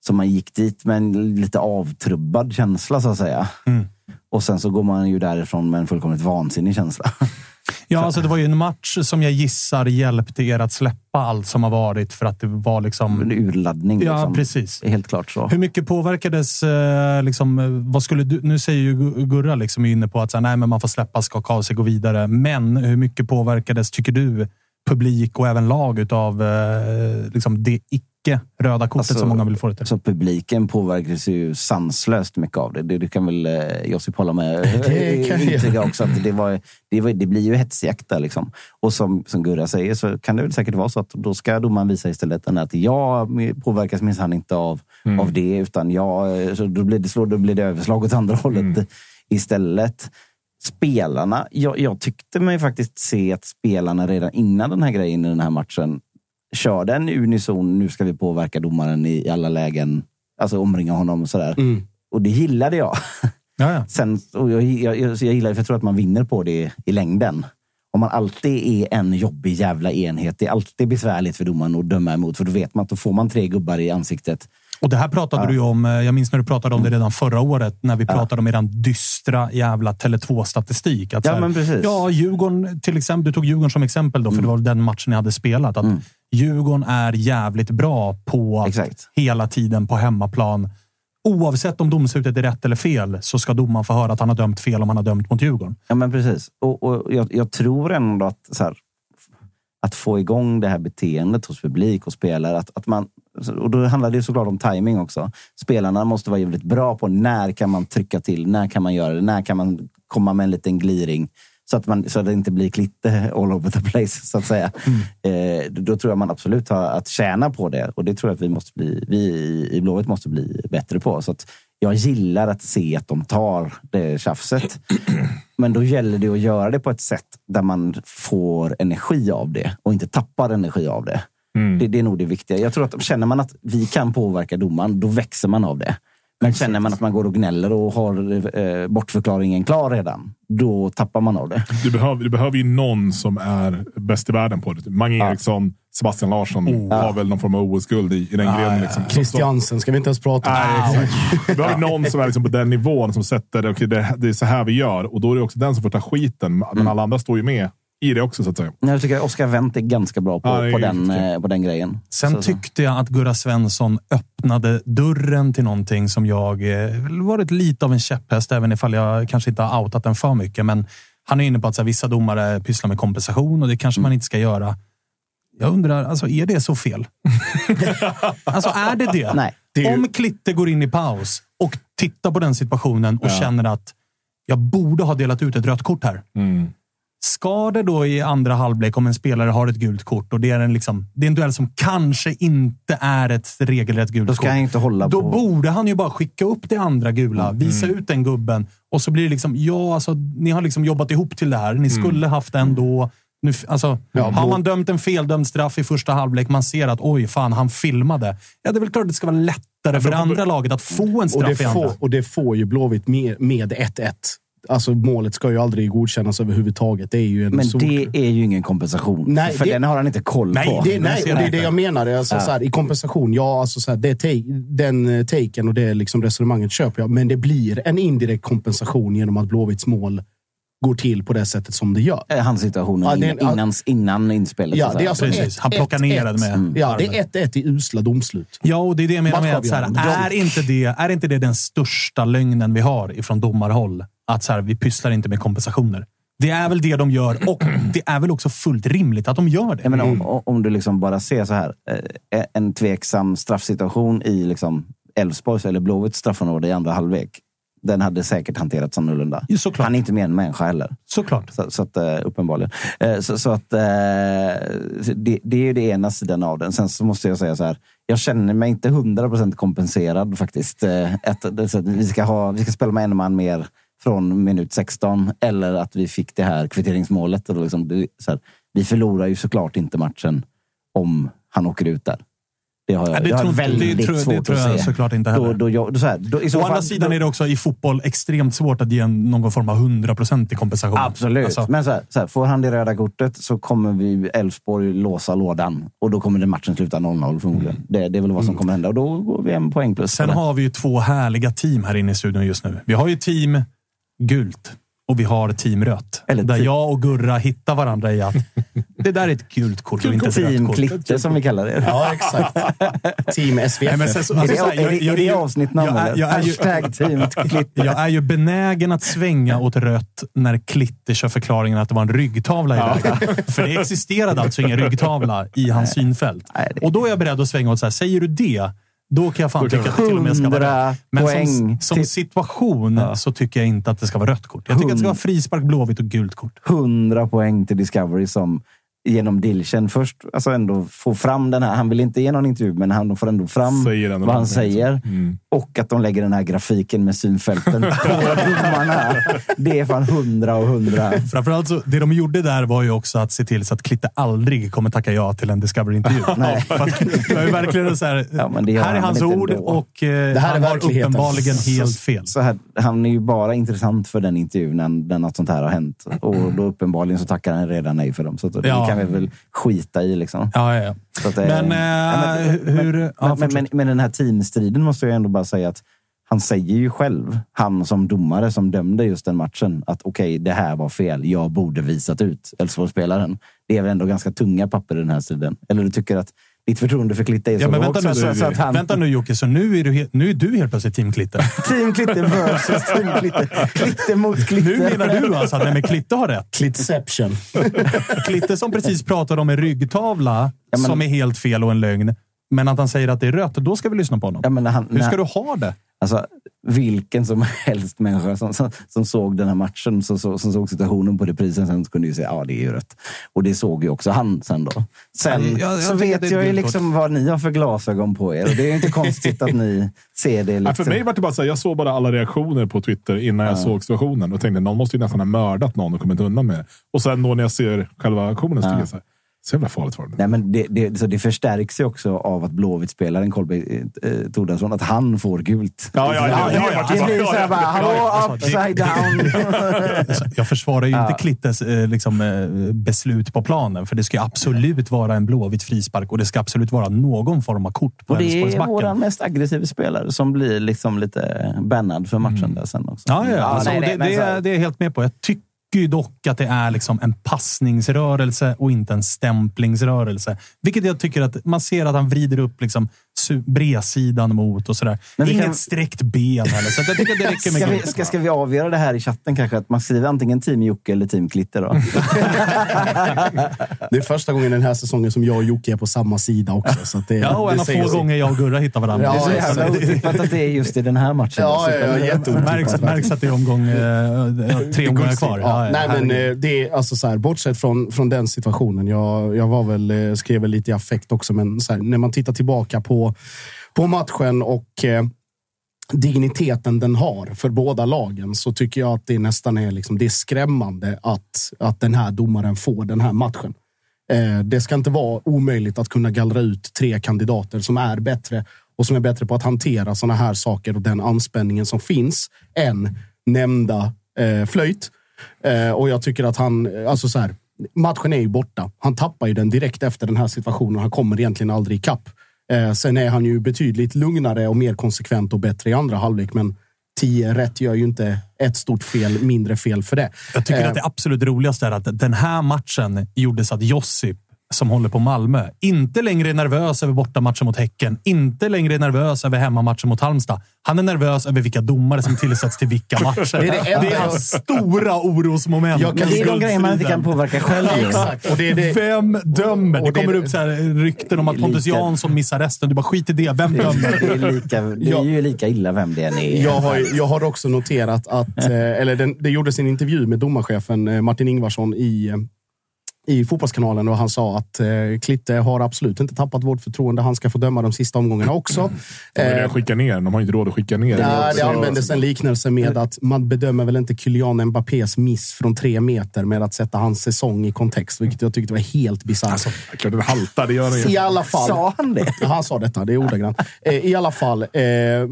Så man gick dit med en lite avtrubbad känsla så att säga. Mm. Och sen så går man ju därifrån med en fullkomligt vansinnig känsla. Ja, alltså det var ju en match som jag gissar hjälpte er att släppa allt som har varit för att det var liksom... En urladdning. Ja, liksom. precis. Helt klart så. Hur mycket påverkades... Eh, liksom, eh, vad skulle du, nu säger ju Gu- Gurra liksom inne på att så här, nej, men man får släppa, skaka av sig, gå vidare. Men hur mycket påverkades, tycker du, publik och även lag utav eh, liksom det icke-röda kortet Alltså, som många vill få det till. Så publiken påverkas ju sanslöst mycket av det. Det, det kan väl eh, Josip hålla med Det kan jag. intyga också. Att det, var, det, var, det blir ju hetsjakt där. Liksom. Och som, som Gurra säger så kan det väl säkert vara så att då ska domaren visa istället att jag påverkas minsann inte av, av det. Utan jag, så då, blir det, slår- då blir det överslag åt andra hållet istället. Spelarna, jag, jag tyckte mig faktiskt se att spelarna redan innan den här grejen i den här matchen körde en unison, nu ska vi påverka domaren i, alla lägen. Alltså omringa honom och sådär. Och det gillade jag. Ja, ja. Sen, och jag, jag, jag, jag gillar för jag tror att man vinner på det i längden. Om man alltid är en jobbig jävla enhet. Det är alltid besvärligt för domaren att döma emot. För då vet man att då får man tre gubbar i ansiktet. Och det här pratade du ju om. eh, Jag minns när du pratade om det redan förra året när vi pratade om eran dystra jävla Tele2-statistik. Att Ja, här, men precis. Mm. Ja, Djurgården till exempel. Du tog Djurgården som exempel då, för det var den matchen ni hade spelat. Att Djurgården är jävligt bra på att Exakt. hela tiden på hemmaplan. Oavsett om domslutet är rätt eller fel så ska domaren få höra att han har dömt fel om han har dömt mot Djurgården. Ja, men precis. Och, och jag, jag tror ändå att, så här, att få igång det här beteendet hos publik och spelare. Att, att man, och då handlar det såklart om timing också. Spelarna måste vara jävligt bra på när kan man trycka till, när kan man göra det, när kan man komma med en liten gliring. Så att, man, så att det inte blir klitte all over the place, så att säga. Eh, då tror jag man absolut har att tjäna på det. Och det tror jag att vi, måste bli, vi i- i Blåvitt måste bli bättre på. Så att jag gillar att se att de tar det tjafset. Men då gäller det att göra det på ett sätt där man får energi av det och inte tappar energi av det. Det, det är nog det viktiga. Jag tror att känner man att vi kan påverka domaren, då växer man av det. Men känner man att man går och gnäller och har eh, bortförklaringen klar redan, då tappar man av det. Du behöver, du behöver ju någon som är bäst i världen på det. Mange Eriksson, Sebastian Larsson har väl någon form av OS-guld i, i den grenen. Liksom. Christiansen ska vi inte ens prata om. Nej, exakt. Du behöver någon som är liksom på den nivån som sätter okay, det, det är så här vi gör. Och då är det också den som får ta skiten. Men Mm. alla andra står ju med i det också så att säga. Jag tycker att Oscar Wendt är ganska bra på, Ja, på, den, eh, på den grejen. Sen Så- tyckte jag att Gurra Svensson öppnade dörren till någonting som jag eh, varit lite av en käpphäst, även ifall jag kanske inte har outat den för mycket. Men han är inne på att så här, vissa domare pysslar med kompensation och det kanske Mm. man inte ska göra. Jag undrar, alltså, är det så fel? alltså, är det det? Nej. Det Om Klitte går in i paus och tittar på den situationen och känner att jag borde ha delat ut ett rött kort här. Ska det då i andra halvlek, om en spelare har ett gult kort och det är en, liksom, det är en duell som kanske inte är ett regelrätt gult Då ska kort. inte hålla då på... borde han ju bara skicka upp det andra gula, visa ut den gubben och så blir det liksom, ja, alltså, ni har liksom jobbat ihop till det här. Ni skulle haft en då. Nu, alltså, har man dömt en feldömd straff i första halvlek, man ser att oj, fan, han filmade. Ja, det är väl klart att det ska vara lättare för det andra laget att få en Och det, straff i andra. får, och det får ju Blåvitt med med 1-1. Alltså målet ska ju aldrig godkännas överhuvudtaget. Det är ju en Men sol- det är ju ingen kompensation. Nej, för det- den har han inte koll Nej, på. Det, nej, och det är det jag menar. Alltså, så här, I kompensation, ja, alltså, så här, det take, den eh, taken och det liksom resonemanget köper jag. Men det blir en indirekt kompensation genom att Blåvitts mål går till på det sättet som det gör. Eh, Hans situationen Ja, det innan, innan, inspelet. Ja, det är alltså Precis, ett- han plockar ett- ner ett. den med Mm. Ja, det är 1-1 i usla domslut. Ja, och det är det jag menar med att så här, Matchavgörande. är, inte det, är inte det den största lögnen vi har ifrån domarhåll? Att så här, vi pysslar inte med kompensationer. Det är väl det de gör och det är väl också fullt rimligt att de gör det. Jag menar, om, om du liksom bara ser så här, eh, en tveksam straffsituation i liksom Elfsborgs eller Blåvitts straffområde i andra halvlek. Den hade säkert hanterats annorlunda. Såklart. Han är inte mer än människa heller. Såklart. Så, så att, eh, uppenbarligen. Eh, Så, så att, det, det är ju det ena sidan av den. Sen så måste jag säga så här. Jag känner mig inte 100% kompenserad faktiskt. Att vi, ska ha, vi ska spela med en man mer från minut 16. Eller att vi fick det här kvitteringsmålet. Och liksom, det, så här, vi förlorar ju såklart inte matchen om han åker ut där. Det har jag, Ja, det jag tror väldigt det tror- det svårt tror att jag se. såklart inte heller. Då, då, jag- då, så här, då, Å fall- andra sidan då- är det också i fotboll extremt svårt att ge någon form av 100% i kompensation. Absolut. Alltså, Men så här, så här, får han det röda kortet så kommer vi Elfsborg låsa lådan. Och då kommer den matchen sluta 0-0 förmodligen. Det, det är väl vad som kommer hända. Och då går vi en poäng plus. Sen har vi ju två härliga team här inne i studion just nu. Vi har ju team gult och vi har team rött. Eller där team- jag och Gurra hittar varandra i att det där är ett gult kort och inte ett rött Team kort. Klitte som vi kallar det. Ja, exakt. Team SVFF. Nej, men sen så- alltså, det, är det, är det jag- är- jag är ju- Hashtag Team Klitte. Jag är ju benägen att svänga åt rött när Klitte kör förklaringen att det var en ryggtavla i läget. För det existerade alltså ingen ryggtavla i hans synfält. Det- Och då är jag beredd att svänga åt så här, säger du det, då kan jag fan tycka att det till och med ska vara 100 rött. Men som, poäng som situation så tycker jag inte att det ska vara rött kort. Jag tycker att det ska vara frispark, blåvitt och gult kort. 100 poäng till Discovery som genom Dilchen först alltså ändå får fram den här. Han vill inte ge någon intervju, men han får ändå fram vad han någonting, säger. Mm. Och att de lägger den här grafiken med synfälten på domarna. Det är fan 100 och 100. Framförallt så, det de gjorde där var ju också att se till så att Klitte aldrig kommer tacka ja till en Discovery-intervju. Nej. För att det var ju verkligen så här, Ja, men det gör här är han hans ord ändå. och eh, Det här är han har verkligheten. uppenbarligen helt fel. Så här, han är ju bara intressant för den intervjun när, när något sånt här har hänt. Och då uppenbarligen så tackar han redan nej för dem. Så det Ja. kan vi väl skita i. Liksom. Ja, ja, ja. Men, hur... Den här teamstriden måste jag ändå bara säga att han säger ju själv, han som domare som dömde just den matchen, att okej, det här var fel. Jag borde visat ut Elfsborgsspelaren. Det är väl ändå ganska tunga papper i den här striden. Eller du tycker att ditt förtroende för Klitte är så Ja, men lågt vänta, nu, så, så att han... vänta nu Jocke, så nu är, du helt, nu är du helt plötsligt Team Klitte. Team Klitte versus Team Klitte. Klitte mot Klitte. Nu menar du alltså att nej, men Klitte har rätt? Klitception. Klitte som precis pratade om en ryggtavla Ja, men- som är helt fel och en lögn. Men att han säger att det är rött, då ska vi lyssna på honom. Ja, men han, Hur ska när- du ha det? Alltså, vilken som helst människa som, som, som såg den här matchen, som, som, som såg situationen på reprisen, sen kunde ju säga ja, det är ju rött. Och det såg ju också han sen då. Sen Ja, jag- jag så vet jag ju liksom vad ni har för glasögon på er. Och det är inte konstigt att ni ser det. Ja, Liksom. för mig var det bara så här, jag såg bara alla reaktioner på Twitter innan jag såg situationen och tänkte någon måste ju nästan ha mördat någon och kommit undan med det. Och sen då när jag ser själva aktionen så tycker jag så här, så jävla farligt var det. Nej, men det, det, så det förstärks ju också av att Blåvitt-spelaren Kolbe eh, Tordarsson, att han får gult. Ja, ja, ja, ja, ja, det blir ja, så här bara, hallå, upside down. Alltså, Jag försvarar ju inte Klittes eh, liksom, eh, beslut på planen, för det ska absolut vara en blåvit frispark och det ska absolut vara någon form av kort på Och det är vår mest aggressiva spelare som blir liksom lite bannad för matchen där sen också. Ja, ja. Alltså, nej, nej, det, det, så- är- det är jag helt med på. Jag tycker ju dock att det är liksom en passningsrörelse och inte en stämplingsrörelse. Vilket jag tycker att man ser att han vrider upp liksom bredsidan mot och sådär. Men Inget kan- sträckt ben heller, så jag tycker att det räcker med Ska vi, ska, ska vi avgöra det här i chatten kanske? Att man skriver antingen Team Jocke eller Team Klitte då? Det är första gången den här säsongen som jag och Jocke är på samma sida också. Så att det, Ja, och en av få sig. gånger jag och Gurra hittar varandra. Ja, det är så jävla otippat att det är just i den här matchen. Ja, ja, ja, jätteotippat. Märks, märks att det är omgång, eh, tre omgångar kvar. Ja, nej, men eh, det är alltså så här, bortsett från, från den situationen. Jag, jag var väl, eh, skrev väl lite i affekt också, men så här, när man tittar tillbaka på, på matchen och eh, digniteten den har för båda lagen så tycker jag att det nästan är, liksom, det är skrämmande att, att den här domaren får den här matchen. Eh, det ska inte vara omöjligt att kunna gallra ut tre kandidater som är bättre och som är bättre på att hantera sådana här saker och den anspänningen som finns än nämnda eh, flöjt. Eh, och jag tycker att han, alltså så här, matchen är ju borta. Han tappar ju den direkt efter den här situationen. Han kommer egentligen aldrig ikapp. Eh, sen är han ju betydligt lugnare och mer konsekvent och bättre i andra halvlek. Men 10 rätt gör ju inte ett stort fel mindre fel för det. Jag tycker Eh, att det absolut roligaste är att den här matchen gjorde så att Josip, som håller på Malmö, inte längre är nervös över bortamatchen mot Häcken. Inte längre nervös över hemmamatchen mot Halmstad. Han är nervös över vilka domare som tillsätts till vilka matcher. Det är det enda är hans stora orosmoment. Jag kan- det är de grejer man inte kan påverka själv. Exakt. Och det är det, Vem dömer? Och Det det- kommer upp så här rykten om att Det Pontus lika- Jansson missar resten. Du bara skit i det. Vem Det dömer? är, lika, det är ju lika illa vem det än är. Jag har, jag har också noterat att, eh, eller den, det gjordes en intervju med domarchefen eh, Martin Ingvarsson i, eh, i Fotbollskanalen och han sa att eh, Klitte har absolut inte tappat vårt förtroende. Han ska få döma de sista omgångarna också. De vill Eh, skicka ner. De har inte råd att skicka ner. Ja, det användes en liknelse med att man bedömer väl inte Kylian Mbappés miss från tre meter med att sätta hans säsong i kontext, vilket jag tyckte var helt bisarrt. Alltså, klart den haltar, det gör den I alla fall. Sa han det? Ja, han sa detta, det är ordagrant. Eh, I alla fall, eh, eh,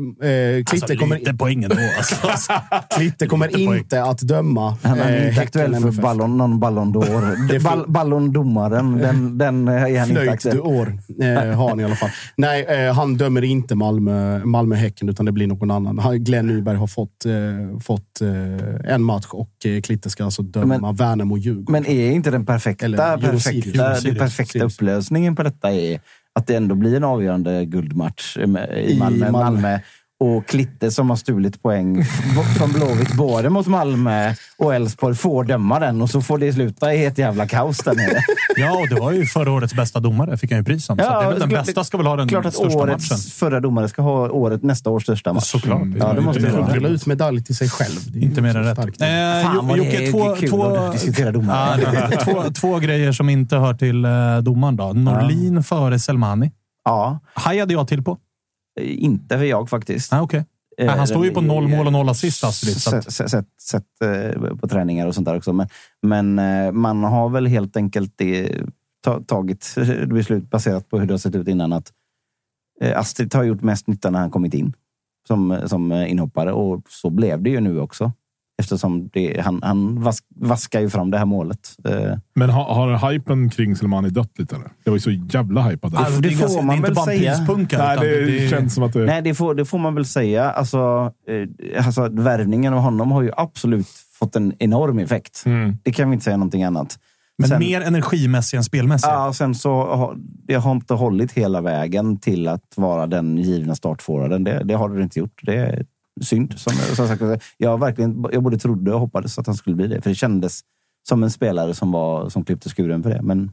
Klitte, Alltså, kommer, lite poäng ändå. Alltså. Klitte kommer lite poäng. inte att döma Han är eh, inte aktuell Häcken för ballon, någon Ballon d'Or. Ball, Ballon-domaren, den, den är han inte Flöjt du år eh, har han i alla fall. Nej, eh, han dömer inte Malmö, Malmö-Häcken, utan det blir någon annan. Han- Glenn Nyberg har fått, eh, fått eh, en match och eh, Klitte ska alltså döma Men- Värnamo och Djurgården. Men är inte den perfekta, Eller perfekta, Eurosirius. den Eurosirius. perfekta Sirius. upplösningen på detta är att det ändå blir en avgörande guldmatch i I Malmö. Malmö. Malmö. Och Klitte som har stulit poäng från Blåvitt både mot Malmö och Elfsborg får döma den och så får det sluta i ett jävla kaos där nere. Ja, och det var ju förra årets bästa domare. Fick han ju pris om. så att det är väl den klart- bästa ska väl ha den Klart att största årets matchen. förra domare ska ha året, nästa års största match. Såklart. Ja, det måste det vara. dela ut medalj till sig själv. Det är Inte mer än så rätt. starkt. Eh, Fan, vad Jo- det Jocke, är två, kul två, att diskutera domare. Ja, två, två grejer som inte hör till eh, domaren. Då. Norlin före Selmani. Ja, Hajade jag till på. Eh, inte för jag faktiskt. Nej, okej. Nej, han står ju på noll mål och noll assist, Astrid. Så att, Sett, sett, sett, eh, på träningar och sånt där också. Men, men eh, man har väl helt enkelt eh, ta, tagit beslut baserat på hur det har sett ut innan. att eh, Astrid har gjort mest nytta när han kommit in som, som eh, inhoppare och så blev det ju nu också. Eftersom det, han, han vask, vaskar ju fram det här målet. Eh, Men har, har hypen kring Selmani dött lite? Eller? Det var ju så jävla hypad. Alltså, det det, får ganska- man väl säga. Nej, det, det känns som att det... Nej, det får, det får man väl säga. Alltså, eh, alltså, värvningen av honom har ju absolut fått en enorm effekt. Mm. Det kan vi inte säga någonting annat. Men Sen- mer energimässig än spelmässig. Ja, sen så har det har inte hållit hela vägen till att vara den givna startforwarden. Det, det har det inte gjort. Det synd. Som, som sagt, jag, verkligen, jag både trodde och hoppades att han skulle bli det. För det kändes som en spelare som, var, som klippte skuren för det. Men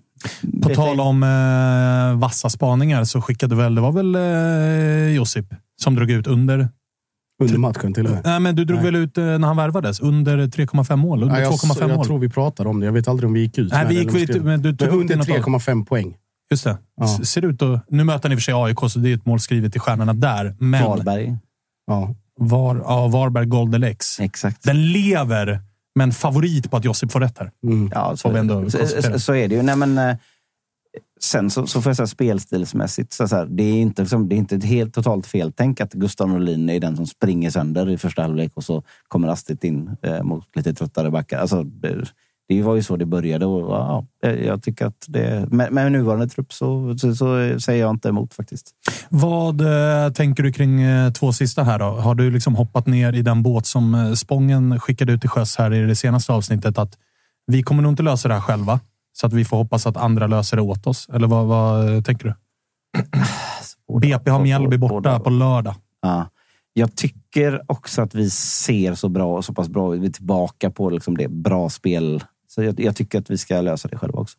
På det- tal om eh, vassa spaningar så skickade väl, det var väl eh, Josip som drog ut under... Under matchen till och med. Nej, men du drog Nej. väl ut eh, när han värvades? Under 3,5 mål? Under Nej, jag, 2,5 jag mål? tror vi pratade om det. Jag vet aldrig om vi gick ut. Nej, vi gick ut, men du tog Men under i något 3,5 poäng. Just det. Ja. Ser ut att, nu möter han i och för sig AIK, så det är ett mål skrivet i stjärnorna där. Men Varberg. Ja. Var, ja, Varberg Goldelex. Exakt. Den lever, men favorit på att Josip får rätt här. Mm. Ja, så, ändå så, så, så är det ju. Nej, men, eh, sen så, så får jag säga spelstilsmässigt. Så, så här, det, är inte, liksom, det är inte ett helt totalt feltänk att Gustav Norlin är den som springer sönder i första halvlek och så kommer Astrid in eh, mot lite tröttare backar. Alltså, det, det var ju så det började. Och, ja, jag, tycker att det, med, med nuvarande trupp så, så, så säger jag inte emot faktiskt. Vad eh, tänker du kring eh, två sista här då? Har du liksom hoppat ner i den båt som eh, Spången skickade ut till sjöss här i det senaste avsnittet? Att vi kommer nog inte lösa det här själva, så att vi får hoppas att andra löser det åt oss. Eller vad, vad eh, tänker du? BP har Mjällby borta på lördag. Ja. Jag tycker också att vi ser så bra så pass bra. Vi är tillbaka på liksom det bra spel. Så jag, jag tycker att vi ska lösa det själva också.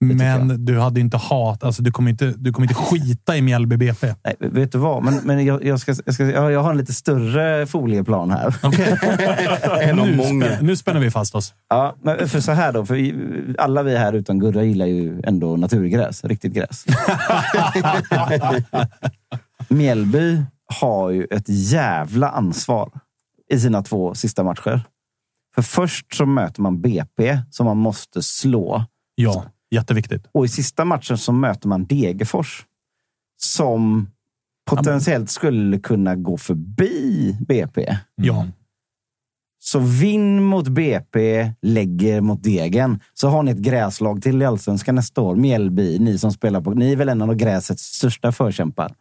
tycker Men du hade inte hat. Alltså, du kommer inte, du kommer inte skita i Mjällby BP. Nej, vet du vad? Men, men jag, jag, ska, jag, ska, jag har en lite större folieplan här. Av nu, spänner, nu spänner vi fast oss. Ja, men för så här då. För alla vi här utan Gurra gillar ju ändå naturgräs. Riktigt gräs. Mjällby har ju ett jävla ansvar i sina två sista matcher. För först så möter man BP som man måste slå. Ja, jätteviktigt. Och i sista matchen så möter man Degerfors som potentiellt skulle kunna gå förbi BP. Ja. Så vinn mot BP, lägger mot Degen. Så har ni ett gräslag till i Allsvenskan nästa år. Mjällby, ni som spelar på... Ni är väl en av gräsets största förkämpar.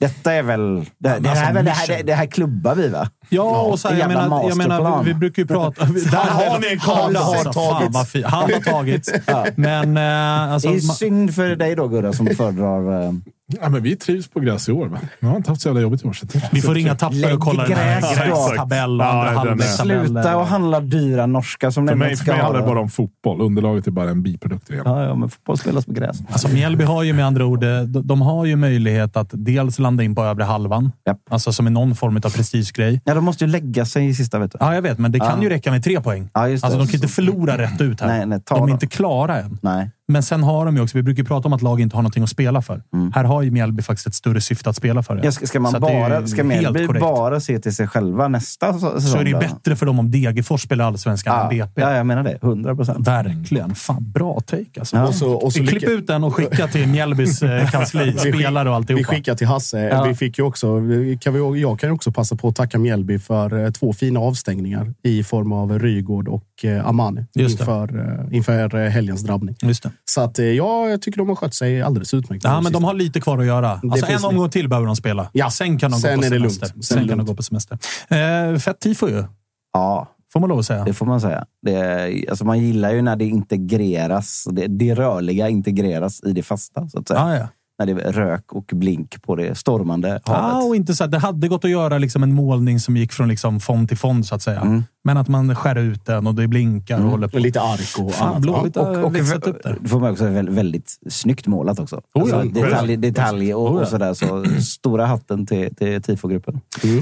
Detta är väl... Det, det, alltså, här, är väl- det, här, det, det här klubbar vi, va? Ja, och så här, jag, menar, jag menar, vi, vi brukar ju prata... Där har ni en karta! har Alltså, Fan vad fint. Han har tagits. Men eh, alltså, Det är synd för dig då, Gurra, som föredrar... eh, Ja, men vi trivs på gräs i år. Va? Vi har inte haft så jävla jobbigt i år. Vi får ringa Tapper Lägg och kolla den gräs här då. grästabell och Ja. Sluta och handla dyra norska som För mig, inte för mig ska handlar det bara om fotboll. Underlaget är bara en biprodukt. Igen. Ja, ja, men fotboll spelas på gräs. Alltså Mjällby har ju med andra ord, eh, de, de har ju möjlighet att dels landa in på övre halvan. Japp. Alltså som är någon form av prestigegrej. Ja, de måste ju lägga sig i sista, vet du. Ja, jag vet, men det kan Ja. ju räcka med tre poäng. Ja, just det. Alltså de kan inte förlora rätt ut här. Nej, nej, de är då. inte klara än. Nej. Men sen har de ju också, vi brukar prata om att lag inte har någonting att spela för. Här har ju Mjällby faktiskt ett större syfte att spela för. det. Mm. Ja, ska, ska, man bara, ska Mjällby korrekt. bara se till sig själva nästa säsong? Så är det ju bättre för dem om Degerfors spelar allsvenskan än Ja, BP. ja, jag menar det. 100 procent. Verkligen. Fan, bra take alltså. Ja. Och så- och så Vi Klipp ut den och skicka till Mjällbys eh, kansli, spelare och Vi alltihopa. skickar till Hasse. Ja. Vi fick ju också, vi kan vi, jag kan ju också passa på att tacka Mjällby för eh, två fina avstängningar i form av Rygård och eh, Amani inför, inför helgens drabbning. Just det. Så att, eh, ja, jag tycker de har skött sig alldeles utmärkt. Ja, men de har lite kvar att göra. Alltså, en omgång till behöver de spela. Ja. Sen kan de Sen gå på är det lugnt. semester. Sen Sen, kan de lugnt. gå på semester. Eh, fett tifo ju, Ja, får man lov att säga. det får man säga. Det, är- alltså man gillar ju när det integreras. Det, det rörliga integreras i det fasta, så att säga. Ah, ja. När det är rök och blink på det stormande Ja, havet. och inte så att det hade gått att göra liksom en målning som gick från liksom fond till fond, så att säga. Mm. Men att man skär ut den och det blinkar och håller på. Och lite ark och Fan, annat. Blåvitt och, har och upp där. det får man också väldigt, väldigt snyggt målat också. Oh ja, alltså, detalj, detalj och, Oh ja. och sådär. Så stora hatten till, till tifogruppen.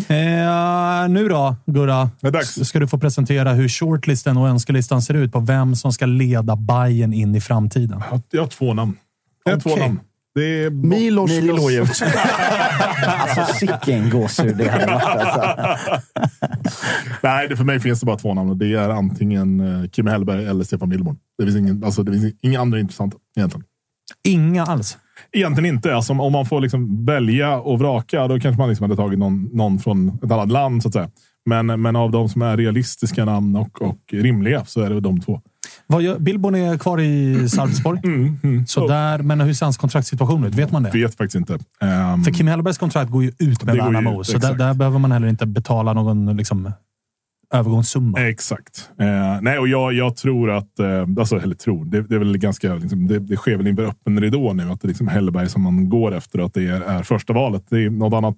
Eh, nu då, Gurra. Det är. Ska du få presentera hur shortlisten och önskelistan ser ut på vem som ska leda Bayern in i framtiden. Jag har- två namn. Jag har två Okej. namn. Det är Milos. Milojevic. Alltså sicken gåshud det hade varit. Alltså. Nej, det, för mig finns det bara två namn och det är antingen eh, Kim Hellberg eller Stefan Billborn. Det finns, ingen, alltså, det finns inga andra intressanta egentligen. Inga alls. Egentligen inte. Alltså, om man får liksom välja och vraka, då kanske man liksom hade tagit någon, någon från ett annat land. så att säga. Men, men av de som är realistiska namn och, och rimliga så är det de två. Vad gör, Billborn är kvar i Sarpsborg. Mm, Så där, men hur ser hans kontraktssituation ut? Vet man det? Vet faktiskt inte. Ehm, För Kim Hellbergs kontrakt går ju ut med Värnamo, så där, där behöver man heller inte betala någon liksom, övergångssumma. Exakt. Eh, nej, och jag, jag tror att, eh, alltså, eller tror, det, det är väl ganska, liksom, det, det sker väl inför öppen ridå nu att det är liksom Hellberg som man går efter att det är, är första valet. Det är något annat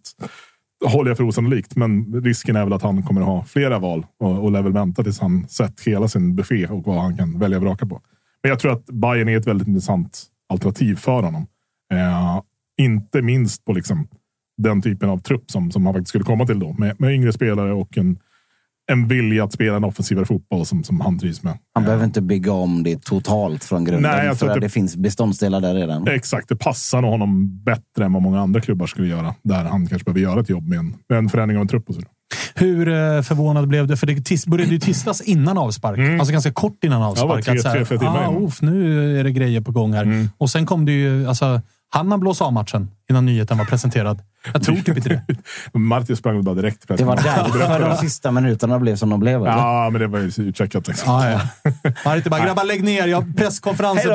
håller jag för osannolikt, men risken är väl att han kommer ha flera val och, och lär väl vänta tills han sett hela sin buffé och vad han kan välja och vraka på. Men jag tror att Bayern är ett väldigt intressant alternativ för honom. Eh, inte minst på liksom den typen av trupp som, som han faktiskt skulle komma till då. Med, med yngre spelare och en, en vilja att spela en offensivare fotboll som, som han trivs med. Han Eh, behöver inte bygga om det totalt från grunden. Nej, jag tror för att det... det- finns beståndsdelar där redan. Exakt, det passar nog honom bättre än vad många andra klubbar skulle göra. Där han kanske behöver göra ett jobb med en, med en förändring av en trupp. Och så. Hur eh, förvånad blev du? För det tis, började ju tistas innan avspark. Alltså ganska kort innan avspark. Mm. tre- tre, fyra timmar ah, innan. Mm. uff, nu är det grejer på gång här. Och sen kom det ju... Alltså, han han blåsa av matchen innan nyheten var presenterad? Jag tror typ inte det. Martin sprang väl bara direkt. Det var därför de sista minuterna blev som de blev. eller? Ja, men det var ju utcheckat. Liksom. Ah, ja. Martin bara, grabbar lägg ner. Jag har presskonferensen.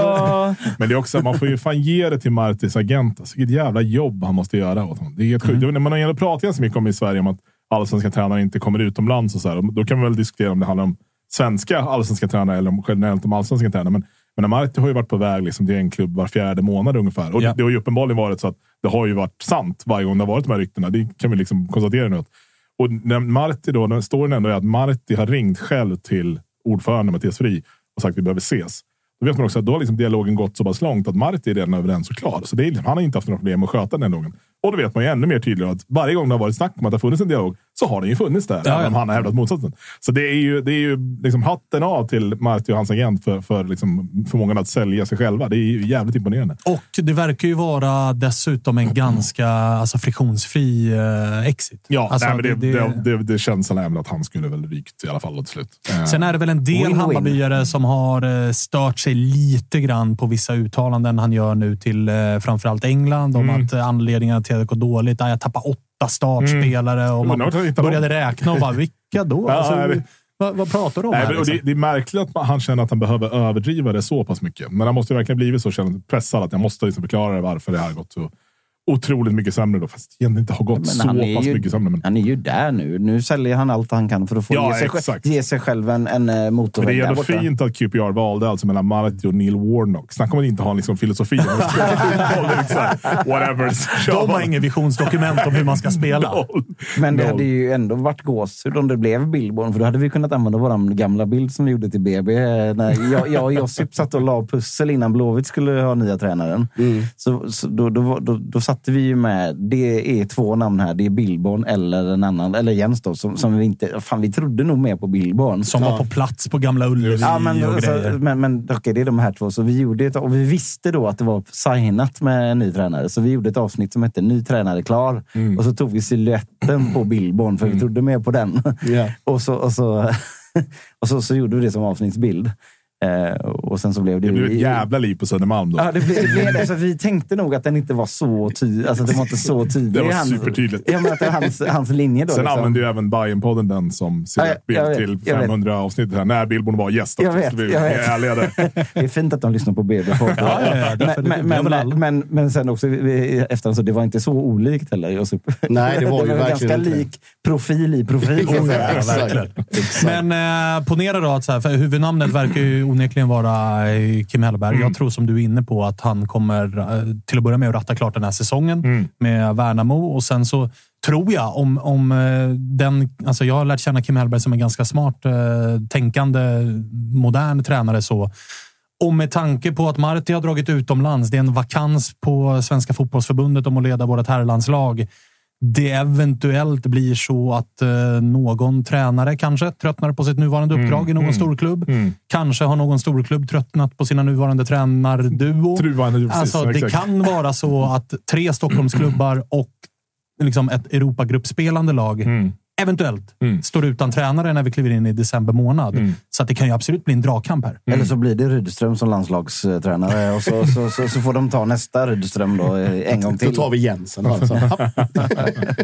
Men det är också, man får ju fan ge det till Martins agent. Alltså, vilket jävla jobb han måste göra åt honom. Det är helt Mm. sjukt. Man har ändå pratat ganska mycket om i Sverige om att allsvenska tränare inte kommer utomlands. Och så här. Då kan man väl diskutera om det handlar om svenska allsvenska tränare eller om generellt om allsvenska tränare. Men, men Marti har ju varit på väg liksom till en klubb var fjärde månad ungefär. Och Ja. det, har ju uppenbarligen varit så att det har ju varit sant varje gång det har varit de här ryktena. Det kan vi liksom konstatera nu. Och när Marti då, den storyn ändå är att Marti har ringt själv till ordförande Mattias Fri och sagt att vi behöver ses. Då vet man också att då har liksom dialogen gått så pass långt att Marti är redan överens och klar. Så det är, han har inte haft några problem att sköta den dialogen. Och då vet man ju ännu mer tydligt att varje gång det har varit snack om att det har funnits en dialog så har den ju funnits där. Ja, även om han har hävdat motsatsen. Så det är ju, det är ju liksom hatten av till Marti och hans agent för, för liksom förmågan att sälja sig själva. Det är ju jävligt imponerande. Och det verkar ju vara dessutom en ganska alltså, friktionsfri eh, exit. Ja, alltså, nej, men det, det, det, det, känns väl att han skulle väl rykt i alla fall till slut. Eh, Sen är det väl en del Win-win. Hammarbyare som har eh, stört sig lite grann på vissa uttalanden han gör nu till eh, framförallt England om Mm. att anledningen till att det går dåligt jag tappar åtta startspelare och Men man började räkna och bara vilka då? Ja, Alltså, det- vad, vad pratar du om? Nej, här, och det, liksom? det är märkligt att man, han känner att han behöver överdriva det så pass mycket. Men han måste ju verkligen blivit så pressad att jag måste liksom förklara varför det här har gått så otroligt mycket sämre. Då, fast det egentligen inte har gått Men så han är pass ju- mycket sämre. Men, Han är ju där nu. Nu säljer han allt han kan för att få Ja, ge, sig, ge sig själv en, en eh, men det motorväg är ändå borta. fint att QPR valde alltså mellan Marti och Neil Warnock. Snacka om att inte ha en liksom, filosofi. Whatever. De har inget visionsdokument om hur man ska spela. Men det hade ju ändå varit gåshud om det blev Billborn. För då hade vi kunnat använda vår gamla bild som vi gjorde till BB. eh, När jag, jag och Josip satt och la pussel innan Blåvitt skulle ha nya tränaren. Så, så då, då, då, då satt satte vi ju med, det är två namn här. Det är Billborn eller en annan, eller Jens då, som, som vi inte... Fan, vi trodde nog mer på Billborn. Som var på plats på Gamla Ullevi Ja, men, och alltså, grejer. men, men okej, det är de här två. Så vi gjorde ett, och vi visste då att det var signat med en ny tränare. Så vi gjorde ett avsnitt som hette Ny tränare klar. Mm. Och så tog vi siluetten på Billborn, för vi trodde mer på den. Ja. och så, och så, och så, så gjorde vi det som avsnittsbild. Eh, och sen så blev det... Det blev ett jävla liv på Södermalm då. Ja, det blev det. Blev det. Så vi tänkte nog att den inte var så tydlig. Alltså, den var inte så tydlig. Det var hans, supertydligt. Ja, men att det var hans, hans linje då. Sen liksom. använde ju även Bajen-podden den som Ja, jag silhuettbild vet, till jag vet. 500 avsnitt. Här, när Billborn var gäst. Jag vet, vi jag vet. är ärliga där. Det är fint att de lyssnar på BB på Ja, ja, ja, men, Det men, men, men, men sen också vi- efter så det var inte så olikt heller. Nej, det var ju verkligen ganska inte det. lik profil i profil. Ja. Men eh, ponera då att så här, för huvudnamnet verkar ju onekligen vara eh, Kim Hellberg. Jag tror som du är inne på att han kommer eh, till att börja med att ratta klart den här säsongen med Värnamo och sen så tror jag om, om eh, den... Alltså jag har lärt känna Kim Hellberg som en ganska smart, eh, tänkande, modern tränare. så och med tanke på att Marti har dragit utomlands, det är en vakans på Svenska fotbollsförbundet om att leda vårt herrlandslag. Det eventuellt blir så att eh, någon tränare kanske tröttnar på sitt nuvarande uppdrag i någon storklubb. Kanske har någon storklubb tröttnat på sina nuvarande tränarduo. Truvande, Alltså, det exakt. kan vara så att tre Stockholmsklubbar och liksom ett Europagruppspelande lag Mm. Eventuellt står utan tränare när vi kliver in i december månad. Mm. Så att det kan ju absolut bli en dragkamp här. Eller så blir det Rydström som landslagstränare och så, så, så, så får de ta nästa Rydström då en gång Då till. tar vi Jensen. Alltså.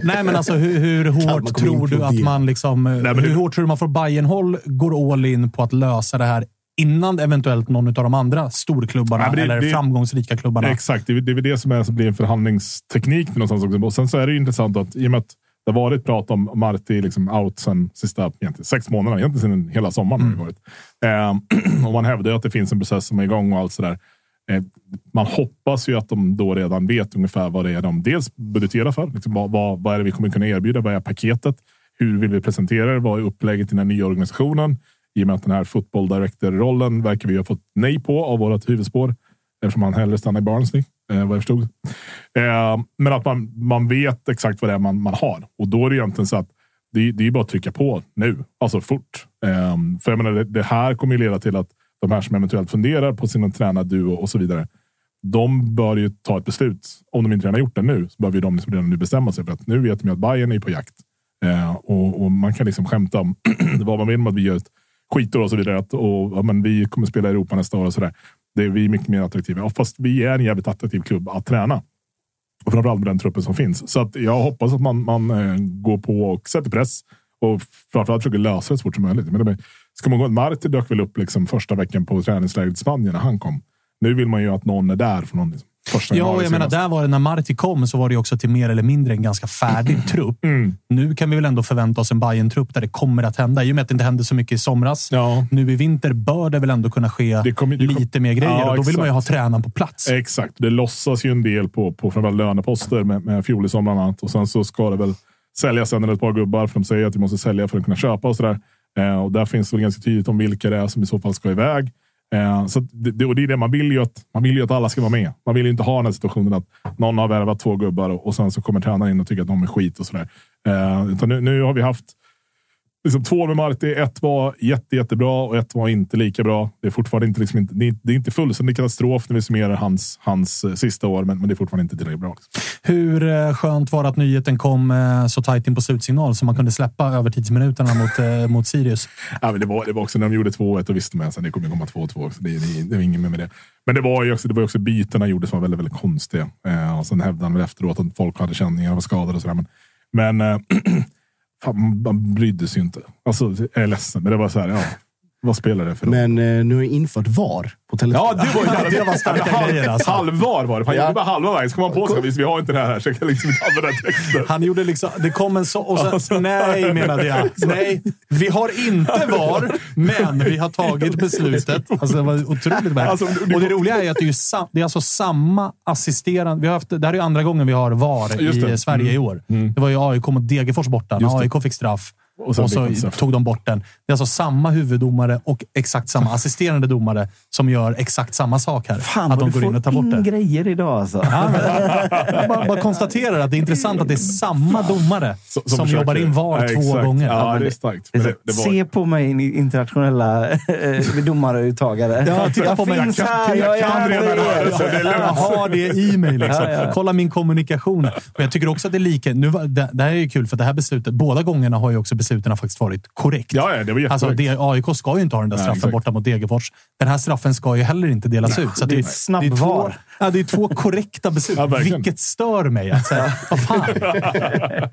Nej, men alltså hur, hur hårt tror du att man liksom... men hur det- hårt tror du man från Bayern-håll går all in på att lösa det här innan eventuellt någon av de andra storklubbarna Nej, det- eller det- framgångsrika klubbarna? Exakt, det är, det är väl det som är, som blir en förhandlingsteknik någonstans också. Och sen så är det ju intressant att i och med att det har varit prat om Marti liksom out sen sista sex månaderna, egentligen sen hela sommaren. Har det varit. Eh, och man hävdar att det finns en process som är igång och allt sådär. Eh, man hoppas ju att de då redan vet ungefär vad det är de dels budgeterar för. Liksom vad, vad, vad är det vi kommer kunna erbjuda? Vad är paketet? Hur vill vi presentera det? Vad är upplägget i den här nya organisationen? I och med att den här football director-rollen verkar vi ha fått nej på av vårt huvudspår. Eftersom han hellre stannar i Barnsley, eh, vad jag förstod. Eh, men att man, man vet exakt vad det är man, man har. Och då är det egentligen så att det, det är bara att trycka på nu, alltså fort. Eh, för jag menar, det, det här kommer ju leda till att de här som eventuellt funderar på sina tränarduo och så vidare. De bör ju ta ett beslut. Om de inte redan har gjort det nu så bör ju de liksom redan nu bestämma sig för att nu vet de att Bayern är på jakt. Eh, och, och man kan liksom skämta om vad man vill om att vi gör ett skitår och så vidare. Att, och, ja, men vi kommer spela i Europa nästa år och så där. Det är vi mycket mer attraktiva. och fast vi är en jävligt attraktiv klubb att träna. Och framförallt med den truppen som finns. Så att jag hoppas att man, man eh, går på och sätter press. Och framförallt försöker lösa det så fort som möjligt. Men det, ska man gå, Marti dök väl upp liksom första veckan på träningslägret i Spanien när han kom. Nu vill man ju att någon är där för någon liksom, första Ja, och jag menar, där var det när Marti kom så var det också till mer eller mindre en ganska färdig trupp. Mm. Nu kan vi väl ändå förvänta oss en bayern trupp där det kommer att hända. I och med att det inte hände så mycket i somras. Ja. Nu i vinter bör det väl ändå kunna ske Det kommer- det kom- lite mer grejer. Ja, och då vill man ju ha tränaren på plats. Exakt. Det låtsas ju en del på, på framförallt löneposter med, med Fjolison bland annat. Och sen så ska det väl säljas en eller ett par gubbar för de säger att vi måste sälja för att kunna köpa och sådär. Eh, och där finns det väl ganska tydligt om vilka det är som i så fall ska iväg. Eh, så det, och det är det man vill ju att man vill ju att alla ska vara med. Man vill ju inte ha den här situationen att någon har värvat två gubbar och, och sen så kommer tränaren in och tycker att de är skit och sådär. Eh, utan nu, nu har vi haft liksom två med Marti. Ett var jätte, jättebra och ett var inte lika bra. Det är fortfarande inte, liksom inte, det är- inte fullständig katastrof när vi summerar hans, hans eh, sista år, men, men det är fortfarande inte tillräckligt bra. Liksom. Hur eh, skönt var det att nyheten kom eh, så tajt in på slutsignal så man kunde släppa övertidsminuterna mot, mot Sirius? Ja, det, var, det var också när de gjorde 2-1 och visste man att det kommer komma 2-2. Så det, det, det var inget mer med det. Men det var ju också, det var ju också bytena gjorde som var väldigt, väldigt konstiga. Eh, och sen hävdade han väl efteråt att folk hade känningar och var skadade och sådär. Men, men fan, man brydde sig ju inte. Alltså, jag är ledsen, men det var så här. Ja, vad spelar det för roll? Men eh, nu har jag infört VAR på Tele2. Ja, det var, jävla, Det var starka grejer, alltså. Halvvar var det. Fan, Ja. Gjorde bara halva vägen. Så kom man på sig. Vi har inte det här. Så jag kan liksom inte använda texten. Han gjorde liksom... Det kom en så... Och sen, Alltså. nej, menade jag. Nej, vi har inte VAR, men vi har tagit beslutet. Alltså, det var otroligt märkligt. Alltså, och det roliga är att det är, ju sam, det är alltså samma assisterande... Vi har haft, det här är andra gången vi har VAR i. Sverige i år. Det var ju AIK mot Degerfors borta, när. AIK fick straff. Och och så tog de bort den. Det är alltså samma huvuddomare och exakt samma assisterande domare som gör exakt samma sak här. Fan att de går in och tar bort det. grejer idag alltså. Jag bara, bara konstaterar att det är intressant att det är samma domare som, som försöker- jobbar in VAR Ja, två exakt. gånger. Ja, det är starkt. Det det, det var, Se på mig, internationella eh, domaruttagare. Ja, titta på mig. Jag kan- här, jag jag kan redan lugnt. Jag har det i mig. Liksom. Ja, ja. Kolla min kommunikation. Men jag tycker också att det är lika. Nu, det, det här är ju kul, för det här beslutet, båda gångerna har ju också besluten faktiskt varit korrekt. ja, ja, det var. Alltså, det, AIK ska ju inte ha den där Nej, straffen exakt. borta mot Degerfors. Den här straffen ska ju heller inte delas ut. Så att det är snabb det, är två, VAR. ja, det är två korrekta beslut. Ja. Vilket stör mig. Att, så här, vad fan?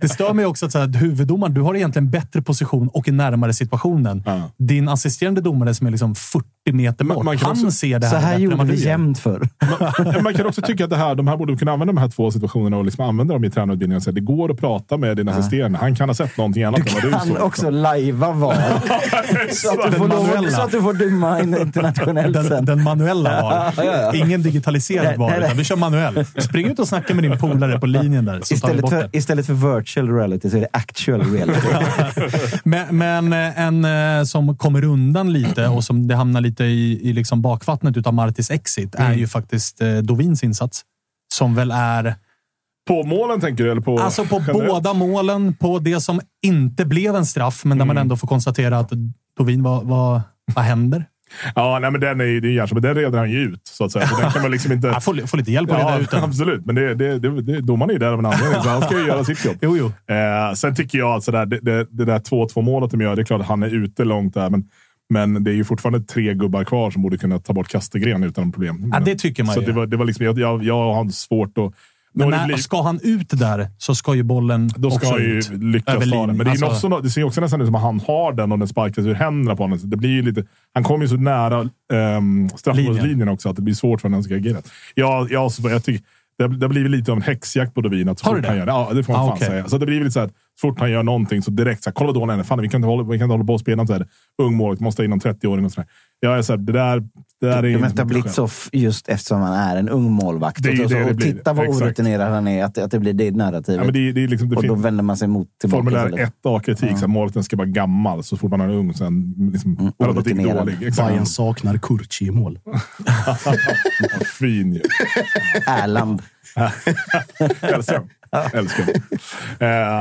Det stör mig också att, så här, att huvuddomaren, du har egentligen bättre position och är närmare situationen. Ja. Din assisterande domare som är liksom 40 meter bort, man kan han också- ser det här Så här gjorde vi jämt förr. man, man kan också tycka att det här, de här borde kunna använda de här två situationerna och liksom använda dem i tränarutbildningen. Det går att prata med din assisterande. Han kan ha sett någonting annat än vad du Såg. också lajva VAR. så, att du får lov, så att du får döma in internationellt Den, sen. den manuella Ja, ja, ja. var. Ingen digitaliserad var, utan vi kör manuell. Spring ut och snacka med din polare på linjen där, så tar vi Istället bort för, det. istället för virtual reality så är det actual reality. Men, men eh, en eh, som kommer undan lite och som det hamnar lite i, i liksom bakvattnet utav Martis exit är Mm. ju faktiskt eh, Dovins insats. Som väl är... På målen tänker du? Eller på Alltså på generellt? båda målen, på det som inte blev en straff, men där Mm. man ändå får konstatera att Dovin, vad, vad, vad händer? Ja, nej, men den är ju det är men den reder han ju ut. Så att säga. Så den kan man liksom inte... Jag får, får lite hjälp att reda Ja, ut den. absolut. Men det, det, det, det, domaren är ju där av en anledning, så han ska ju göra sitt jobb. Jo, jo. Eh, sen tycker jag att sådär, det, det, det där 2-2 målet de gör, det är klart att han är ute långt där, men, men det är ju fortfarande tre gubbar kvar som borde kunna ta bort Kastegren utan problem. Ja, det tycker man så ju. det var, det var liksom, jag, jag, jag har svårt att... Men när, ska han ut där så ska ju bollen då ska också ju ut. lyckas ta den. Men det, Alltså- också, det ser ju också nästan ut som att han har den och den sparkas ur händerna på honom. Så Det blir ju lite, han kommer ju så nära um, straffmålslinjen också att det blir svårt för honom att ska agera. Jag, jag, jag tycker, det, har- det blivit lite av en häxjakt på Dovin. Att Har du det? ja, det får man Ah, fan okej. säga. Så det blir lite så här, så fort han gör någonting så direkt så här, kolla han är. Fan, vi kan inte hålla, vi kan inte hålla på och spela så här, ung målvakt. Måste ha in någon 30-åring och sådär. Jag är så här, det där, det där är Det inte måste ha mitt blivit skäl. så f- just eftersom han är en ung målvakt. Det är och, det så, det och blir. titta vad orutinerad han är. Att, att det blir det narrativet. Ja, men det, är- det är liksom, det och då vänder man sig mot tillbaka. Formulär istället. 1A-kritik. Ja. Målvakten ska vara gammal så fort man är ung. Sen, liksom, mm, dålig. Bayern saknar Kurci i mål. Fin ju. Erland. Älskar uh,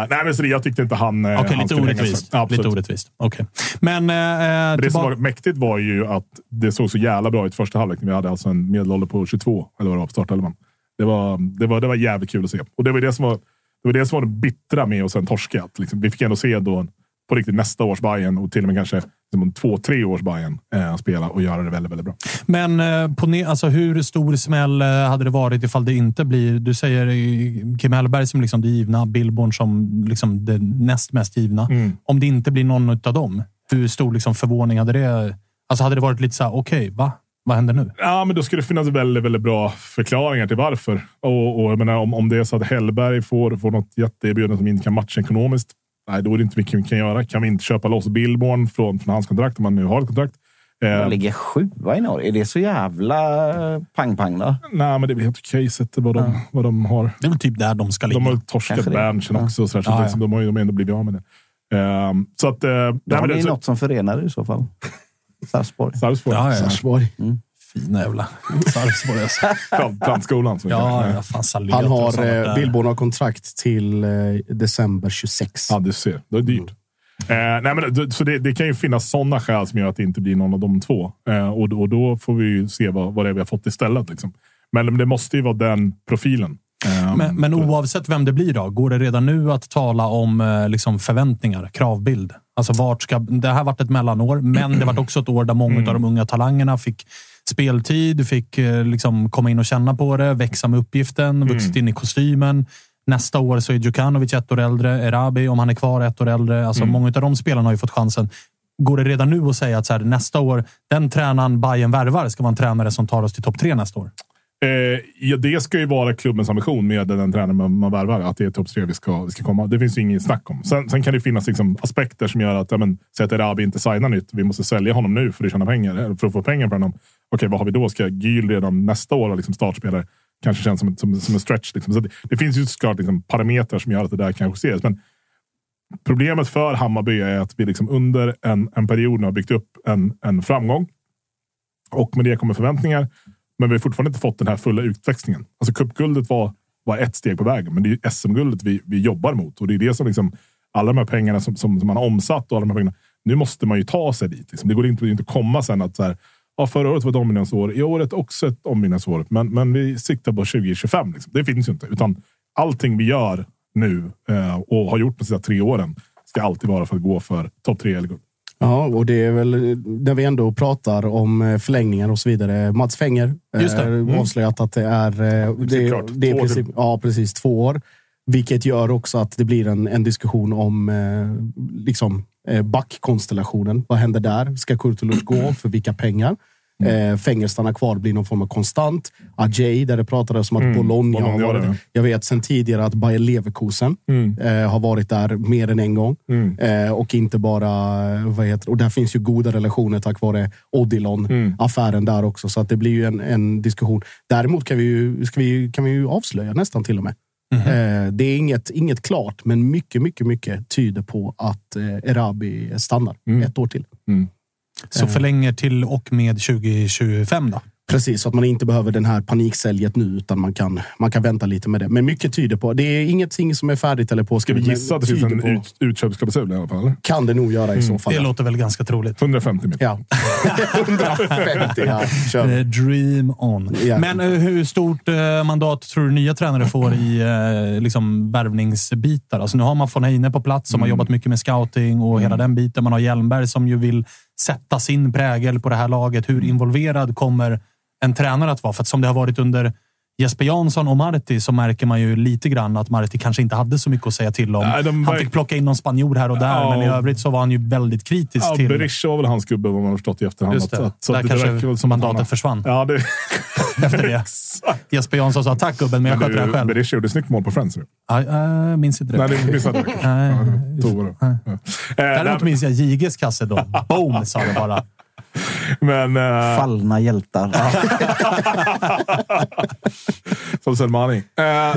Nej, men så det, jag tyckte inte han... eh, Okej, han lite orättvist. Lite orättvist. Okej. Men... Men Det som var mäktigt var ju att det såg så jävla bra ut första halvlek. Vi hade alltså en medelålder på 22, eller vad det var, på startelvan. Det var, det, var, det var jävligt kul att se. Och det var det som var det, var det, som var det bittra med att sen torska. Liksom, vi fick ändå se då på riktigt nästa års Bayern och till och med kanske liksom, två, tre års Bayern eh, spela och göra det väldigt, väldigt bra. Men eh, på ne- alltså, hur stor smäll eh, hade det varit ifall det inte blir... Du säger eh, Kim Hellberg som liksom det givna, Billborn som liksom det näst mest givna. Mm. Om det inte blir någon av dem, hur stor liksom förvåning hade det... Alltså hade det varit lite så här, okej, va? Vad händer nu? Ja, men då ska det finnas väldigt, väldigt bra förklaringar till varför. Och, och jag menar, om, om det är så att Hellberg får, får något jätteerbjudande som inte kan matcha ekonomiskt. Nej, då är det inte mycket vi kan göra. Kan vi inte köpa loss Billborn från, från hans kontrakt om man nu har ett kontrakt? Eh, Han ligger sjua i Norge. Är det så jävla pang-pang då? nej, men det är helt okej sett vad de, vad de har. Det är väl typ där de ska ligga. De har torskat. Berntsen Ja. också. Så, där, så Ja, det, ja. liksom, de har ju de ändå blivit av med det. Ehm, så att... Uh, nej, men ni det, så, något som förenar i så fall. Sarpsborg. Sarpsborg. Ja, ja. Sarpsborg. Fina jävla Sarpsborg. Plant- Plantskolan. Ja, fan Salén Han har, eh. Billborn har kontrakt till eh, december 26. Ja, du ser. Det är dyrt. Eh, nej, men, så det, det kan ju finnas sådana skäl som gör att det inte blir någon av de två. Eh, och, och då får vi ju se vad, vad det är vi har fått istället. Liksom. Men det måste ju vara den profilen. Eh, Men, men oavsett vem det blir då, går det redan nu att tala om eh, liksom förväntningar, kravbild? Alltså vart ska, det här har varit ett mellanår, men det har varit också ett år där många Mm. av de unga talangerna fick speltid, fick eh, liksom komma in och känna på det, växa med uppgiften, Mm. vuxit in i kostymen. Nästa år så är Djukanovic ett år äldre, Erabi om han är kvar ett år äldre. Alltså Mm. Många av de spelarna har ju fått chansen. Går det redan nu att säga att så här, nästa år, den tränaren Bayern värvar ska vara en tränare som tar oss till topp tre nästa år? Eh, ja, det ska ju vara klubbens ambition med den tränare man, man värvar. Att det är topp tre vi ska, vi ska komma. Det finns ju inget snack om. Sen, sen kan det finnas liksom aspekter som gör att, ja, men, säg att Erabi inte signar nytt. Vi måste sälja honom nu för att tjäna pengar. Eh, för att få pengar på honom. Okej, vad har vi då? Ska Gyl redan nästa år vara liksom startspelare? Kanske känns som, som, som en stretch. Liksom. Så det, det finns ju såklart liksom parametrar som gör att det där kan justeras. Men problemet för Hammarby är att vi liksom under en, en period har byggt upp en, en framgång. Och med det kommer förväntningar. Men vi har fortfarande inte fått den här fulla utväxlingen. Alltså cupguldet var, var ett steg på vägen, men det är SM-guldet vi, vi jobbar mot. Och det är det som liksom, alla de här pengarna som, som, som man har omsatt och alla de här pengarna. Nu måste man ju ta sig dit. Liksom. Det går inte, inte att komma sen att så här, ja, förra året var ett ombyggnadsår. I året också ett ombyggnadsår. Men, men vi siktar på 2025. Liksom. Det finns ju inte. Utan allting vi gör nu eh, och har gjort de sista tre åren ska alltid vara för att gå för topp tre eller guld. Ja, och det är väl när vi ändå pratar om eh, förlängningar och så vidare. Mats Fenger Just det. eh, Mm. avslöjat att det är, eh, det, det är princip, ja, precis två år. Vilket gör också att det blir en, en diskussion om liksom, backkonstellationen. Vad händer där? Ska Kurtulus gå? För vilka pengar? Mm. Eh, Fenger stannar kvar, blir någon form av konstant. Ajay, där det pratades om att Bologna, har Mm. Bologna, varit, ja. Jag vet sen tidigare att Bayer Leverkusen Mm. eh, har varit där mer än en gång. Eh, och inte bara... eh, Vad heter, och där finns ju goda relationer tack vare Odilon-affären där också. Så att det blir ju en, en diskussion. Däremot kan vi, ju, vi, kan vi ju avslöja nästan till och med. Eh, det är inget, inget klart, men mycket, mycket, mycket tyder på att eh, Erabi stannar ett år till. Så förlänger till och med 2025 då? Precis, så att man inte behöver den här paniksäljet nu, utan man kan, man kan vänta lite med det. Men mycket tyder på, det är ingenting som är färdigt eller Ska påskrivet. vi gissa att det finns en på- ut, utköpsklausul i alla fall? Kan det nog göra i så fall. Det låter väl ganska troligt. 150 miljoner. Ja. 150, ja. Kör. Eh, Dream on. Ja. Men eh, hur stort eh, mandat tror du nya tränare får i eh, liksom värvningsbitar? Alltså nu har man von Heine på plats som har jobbat mycket med scouting och hela den biten. Man har Hjelmberg som ju vill sätta sin prägel på det här laget. Hur involverad kommer en tränare att vara? För att som det har varit under Jesper Jansson och Marti så märker man ju lite grann att Marti kanske inte hade så mycket att säga till om. Nej, de han var- fick plocka in någon spanjor här och där, Ja. men i övrigt så var han ju väldigt kritisk Ja, till... Berisha var väl hans gubbe, vad man har förstått i efterhand. Just det. Att- så Där det kanske väl som mandatet han försvann. Ja, det, efter det. Jesper Jansson sa tack gubben, men jag sköter det här själv. Berisha gjorde snyggt mål på Friends. Ja, jag minns inte det. Nej, det missade jag. Nej. Ja, Tova då. Ja. Eh, Däremot minns jag Jiges kasse då. Boom, sa det bara. Men... eh, Fallna hjältar. Som Selmani. Eh,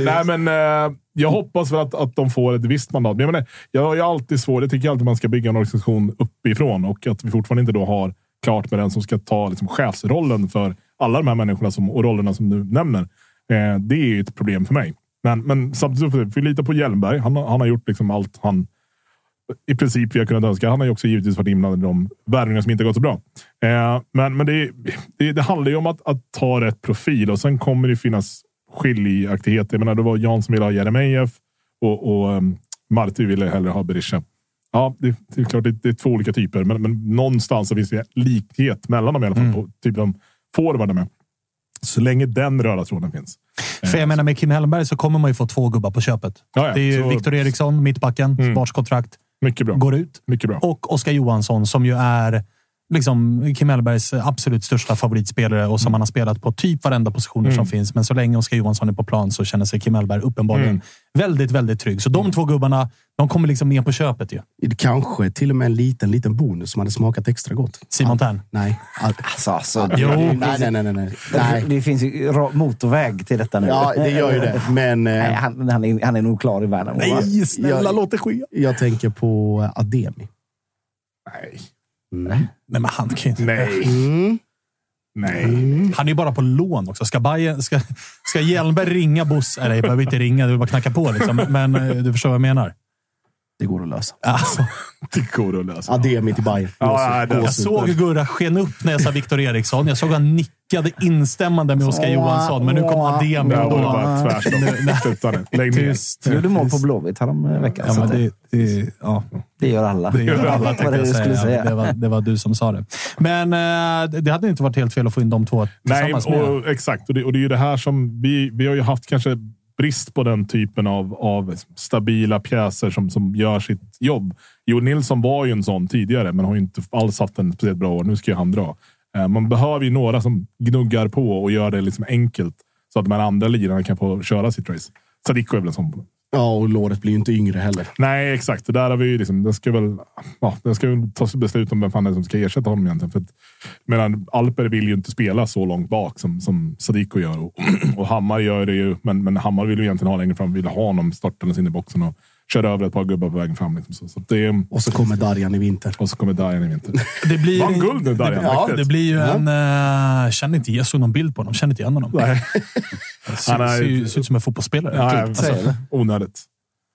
nej, men eh, jag hoppas väl att, att de får ett visst mandat. Men jag, menar, jag har ju alltid svårt. Jag tycker alltid man ska bygga en organisation uppifrån och att vi fortfarande inte då har klart med den som ska ta liksom, chefsrollen för alla de här människorna som, och rollerna som du nämner. Eh, det är ju ett problem för mig. Men, men samtidigt får vi lita på Hjelmberg. Han, har- han har gjort liksom allt han i princip vi har kunnat önska. Han har ju också givetvis varit inblandad i de värvningar som inte gått så bra. Eh, men men det, det, det handlar ju om att, att ta rätt profil och sen kommer det finnas skiljaktigheter. Jag menar, det var Jan som ville ha Jeremejeff och, och um, Marti ville hellre ha Berisha. Ja, det, det är klart, det, det är två olika typer, men, men någonstans så finns det likhet mellan dem i alla fall. På, typ de forwardarna med. Så länge den röda tråden finns. För jag menar, med Kim Hellberg så kommer man ju få två gubbar på köpet. Ja, ja. Det är ju Så- Viktor Eriksson, mittbacken, Mm. vars kontrakt Mycket bra. går ut. Mycket bra. Och Oskar Johansson som ju är liksom Kim Hellbergs absolut största favoritspelare och som Mm. han har spelat på typ varenda positioner som finns. Men så länge Oskar Johansson är på plan så känner sig Kim Hellberg uppenbarligen Mm. väldigt, väldigt trygg. Så de två gubbarna, de kommer liksom med på köpet ju. Kanske till och med en liten, liten bonus som hade smakat extra gott. Simon Tern. Nej. All- Alltså, alltså, Jo. det, Nej, finns, nej, nej, nej, nej. det, finns ju motorväg till detta nu. Ja, det gör ju det. Men eh, Nej, han, han, är, han är nog klar i Värnamo. Nej, snälla Jag- låt det ske. jag tänker på Ademi. Nej. Nej, men han kan ju inte. Nej. Mm. Nej. Han är ju bara på lån också. Ska, Bayern, ska, ska Hjelmberg ringa Bosse? Nej, jag behöver inte ringa. Du bara knacka på. Liksom. Men eh, du förstår vad jag menar. Det går att lösa. Alltså, Det går att lösa. Ademi till Bayern. Ja, nej, det- jag såg hur Gurra sken upp när jag sa Viktor Eriksson. Jag såg han nickade instämmande med Oskar Johansson. Men nu kom Ademi Ja, och det var då... bara tvärstopp. Lägg ner. Tyst. Du gjorde mål på Blåvitt häromveckan. Ja, men det, det, det, ja, det gör alla. det gör alla, tänkte det jag säga. säga. Det var, det var du som sa det. Men eh, det hade inte varit helt fel att få in de två Nej, tillsammans med. och, exakt. Och det, och det är ju det här som vi, vi har ju haft kanske brist på den typen av, av stabila pjäser som, som gör sitt jobb. Jo Nilsson var ju en sån tidigare, men har ju inte alls haft en speciellt bra år. Nu ska ju han dra. Eh, man behöver ju några som gnuggar på och gör det liksom enkelt så att de andra lirarna kan få köra sitt race. Sadiko är väl en sån. Ja, och låret blir ju inte yngre heller. Nej, exakt. Det där har vi ju liksom. Det ska väl. Ja, det ska väl tas beslut om vem fan det är som ska ersätta honom egentligen. För att, medan Alper vill ju inte spela så långt bak som, som Sadiko gör och, och Hammar gör det ju. Men, men Hammar vill ju egentligen ha längre fram. Vill ha honom startandes in i boxen och kör över ett par gubbar på vägen fram. Liksom. Så, så det är, Och så kommer Darjan i vinter. och så kommer Darjan i vinter. Det blir, Vann guld nu, Darjan. Det, ja, det blir ju en... Uh, känner inte, jag såg någon bild på honom. Känner inte igen honom. Nej. Ser, Han är- ser, ser ut som en fotbollsspelare. Ja, Alltså, onödigt.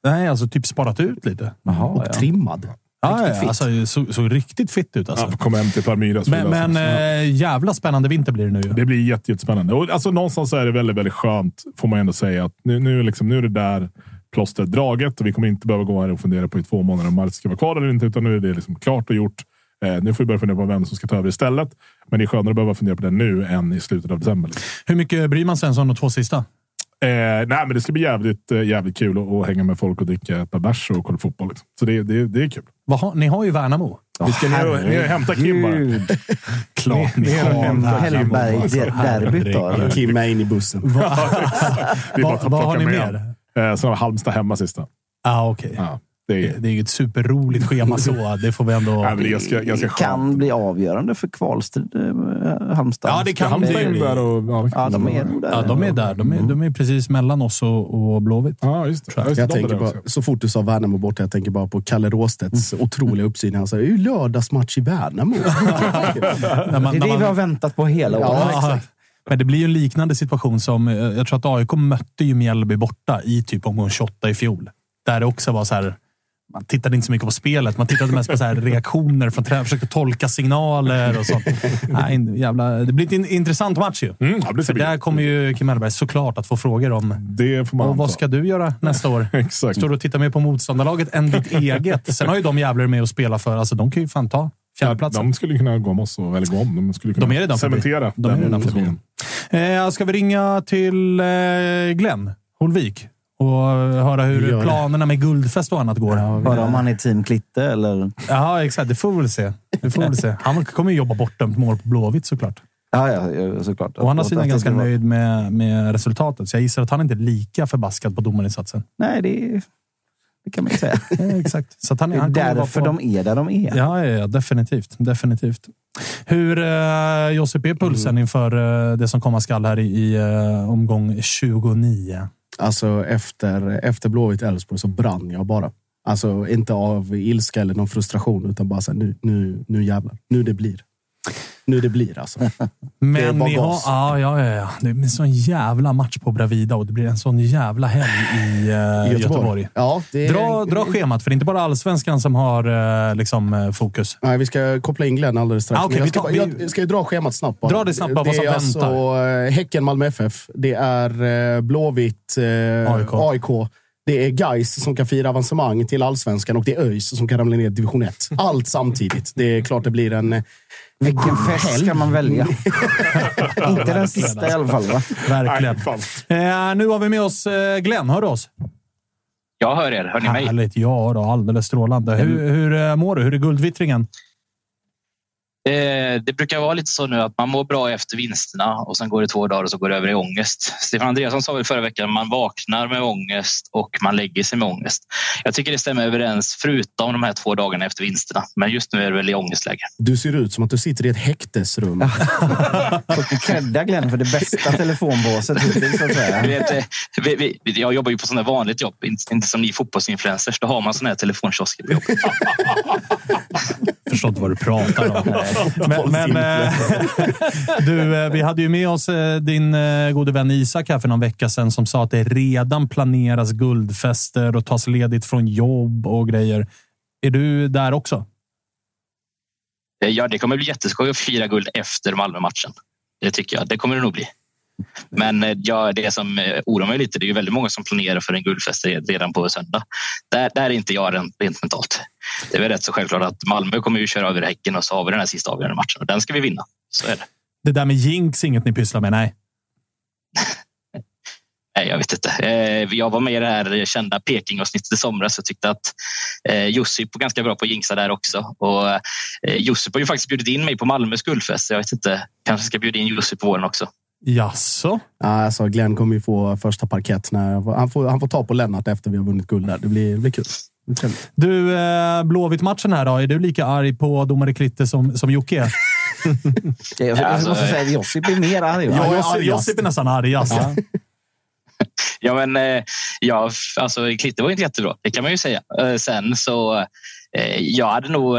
nej, alltså typ sparat ut lite. Jaha, Och ja. trimmad. Ja, Riktigt ja, alltså, såg, såg riktigt fitt ut. Alltså. Får komma hem till Palmyra. så men men Så- eh, jävla spännande vinter blir det nu. Det blir jätte, jättespännande. Och alltså, någonstans är det väldigt, väldigt skönt, får man ändå säga. att Nu, nu, liksom, nu är det där plåstret draget och vi kommer inte behöva gå här och fundera på i två månader om Marti ska vara kvar eller inte, utan nu är det liksom klart och gjort. Eh, nu får vi börja fundera på vem som ska ta över istället. Men det är skönare att behöva fundera på det nu än i slutet av december. Hur mycket bryr man sig ens om de två sista? Eh, nej, men det ska bli jävligt, eh, jävligt kul att, att hänga med folk och dricka ett par bärs och kolla fotboll. Liksom. Så det, det, det är kul. Vad har, ni har ju Värnamo. vi ska ner och, ner och hämta Kim bara. Klart ni Ni har har hämtat Värnamo. Hellberg Alltså, derbyt då? Kim är in i bussen. Vad- har ni med mer? Eh, så har Halmstad hemma sista. Ah, okay. Ja, det är, Det, det är ju ett superroligt schema så. Det får vi ändå... nej, men det är ganska, ganska skönt. Kan bli avgörande för kvalstrid, eh, Halmstad. Ja, det kan Halmstad bli. där och... Ja, det kan Ja, de vara. är där. Ja, de är där. De är, de är precis mellan oss och, och Blåvitt. Ja, just det. Jag är tänker bara, så fort du sa Värnamo borta, jag tänker bara på Kalle Råstedts otroliga uppsyn. Han sa, det är ju lördagsmatch i Värnamo. Man, Det är det vi har väntat på hela året. Ja, Men det blir ju en liknande situation som... eh, Jag tror att AIK mötte ju Mjällby borta i typ omgång 28 i fjol. Där det också var så här... Man tittade inte så mycket på spelet. Man tittade mest på så här reaktioner från tränaren. Försökte tolka signaler och sånt. Nej, jävla, det blir en intressant match ju. Mm, ja, det För där kommer ju Kim Hellberg såklart att få frågor om Det får man och vad ska du göra nästa år. Exakt. Står du och tittar mer på motståndarlaget än ditt eget. Sen har ju de jävlar med att spela för. Alltså, de kan ju fan ta Ja, fjärdeplatsen. de skulle kunna gå om oss, och, eller gå om. De skulle kunna De är cementera De är den positionen. Eh, ska vi ringa till eh, Glenn Holvik och höra hur planerna med guldfest och annat går? Bara om han är team Klitte eller... Ja, exakt. Det får vi väl se. Det får vi väl se. Han kommer ju jobba bortdömt mål på Blåvitt såklart. Ja, ja, ja, såklart. Och han har Jag ganska nöjd med, med resultatet, så jag gissar att han inte är lika förbaskad på domarinsatsen. Nej, det, det kan man ju säga. Exakt. Så att han, Det han är vara därför på- de är där de är. Ja, ja, ja definitivt. definitivt. Hur, eh, Josip, är pulsen inför eh, det som komma skall här i, i eh, omgång 29? Alltså efter, efter Blåvitt Elfsborg så brann jag bara. Alltså inte av ilska eller någon frustration, utan bara så här, nu, nu, nu jävlar. Nu det blir. Nu det blir alltså. Det är Men ni har, ja, ja, ja. Det blir en sån jävla match på Bravida och det blir en sån jävla helg i eh, Göteborg. Ja, det är, Dra, dra schemat, för det är inte bara allsvenskan som har eh, liksom, eh, fokus. Nej, vi ska koppla in Glenn alldeles strax. Ah, Men jag, vi ska, tar- vi- jag ska ju dra schemat snabbt bara. Dra det snabbt bara, vad som är alltså eh, Häcken, Malmö FF. Det är eh, Blåvitt, AIK. AIK. Det är Geis som kan fira avancemang till allsvenskan och det är ÖIS som kan ramla ner i division 1. Allt samtidigt. Det är klart det blir en... Vilken fest ska man välja? Inte den sista i alla fall, va? Verkligen. Nej, fan. Eh, nu har vi med oss eh, Glenn. Hör du oss? Jag hör er. Hör ni mig? Härligt. Ja, då, alldeles strålande. Hur, hur eh, mår du? Hur är guldvittringen? Eh, det brukar vara lite så nu att man mår bra efter vinsterna och sen går det två dagar och så går det över i ångest. Stefan Andreasson sa väl förra veckan man vaknar med ångest och man lägger sig med ångest. Jag tycker det stämmer överens förutom de här två dagarna efter vinsterna. Men just nu är det väl i ångestläge. Du ser ut som att du sitter i ett häktesrum. Får credda Glenn för det bästa telefonbåset hittills, att eh, jag jobbar ju på sådana vanligt jobb, inte, inte som ni fotbollsinfluencers. Då har man såna här telefonkiosker på jobbet. Förstår inte vad du pratar om. men, men, eh, du, eh, vi hade ju med oss eh, din gode vän Isak här för någon vecka sedan som sa att det redan planeras guldfester och tas ledigt från jobb och grejer. Är du där också? Ja, det kommer bli jätteskoj att fira guld efter Malmö-matchen. Det tycker jag. Det kommer det nog bli. Men eh, ja, det som eh, oroar mig lite, det är ju väldigt många som planerar för en guldfest redan på söndag. Där, där är inte jag rent, rent mentalt. Det är väl rätt så självklart att Malmö kommer ju köra över Häcken och så har vi den här sista avgörande matchen och den ska vi vinna. Så är det. Det där med jinx, inget ni pysslar med? Nej. Nej, jag vet inte. Eh, Jag var med i det här kända Peking-avsnittet i somras och tyckte att Josip var ganska bra på att jinxa där också. Och Josip har ju faktiskt bjudit in mig på Malmös guldfest. Jag vet inte, kanske ska bjuda in Josip på våren också. Jaså? Ja, alltså, Glenn kommer ju få första parkett. När, han, får, han får ta på Lennart efter vi har vunnit guld där. Det blir, det blir kul. Det blir. Du, eh, Blåvitt-matchen här då. Är du lika arg på domare Klitte som, som Jocke är? Jag, Alltså, måste säga att Josip är mer arg. Ja, är Josip, är nästan argast. Ja. ja, men eh, ja, alltså Klitte var inte jättebra. Det kan man ju säga. Eh, sen så jag hade nog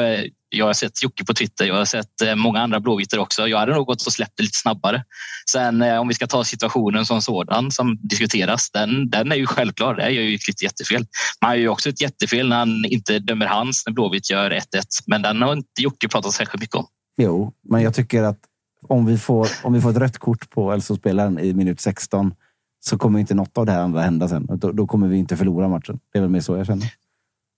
jag har sett Jocke på Twitter, jag har sett eh, många andra blåvitter också. Jag hade nog gått och släppt det lite snabbare. Sen eh, om vi ska ta situationen som sådan som diskuteras, den, den är ju självklar. Det är ju ett jättefel. Man har ju också ett jättefel när han inte dömer hans när Blåvitt gör 1-1. Men den har inte Jocke pratat särskilt mycket om. Jo, men jag tycker att om vi får, om vi får ett rött kort på Elfsborgsspelaren i minut 16 så kommer inte något av det här andra hända sen. Då, då kommer vi inte förlora matchen. Det är väl mer så jag känner.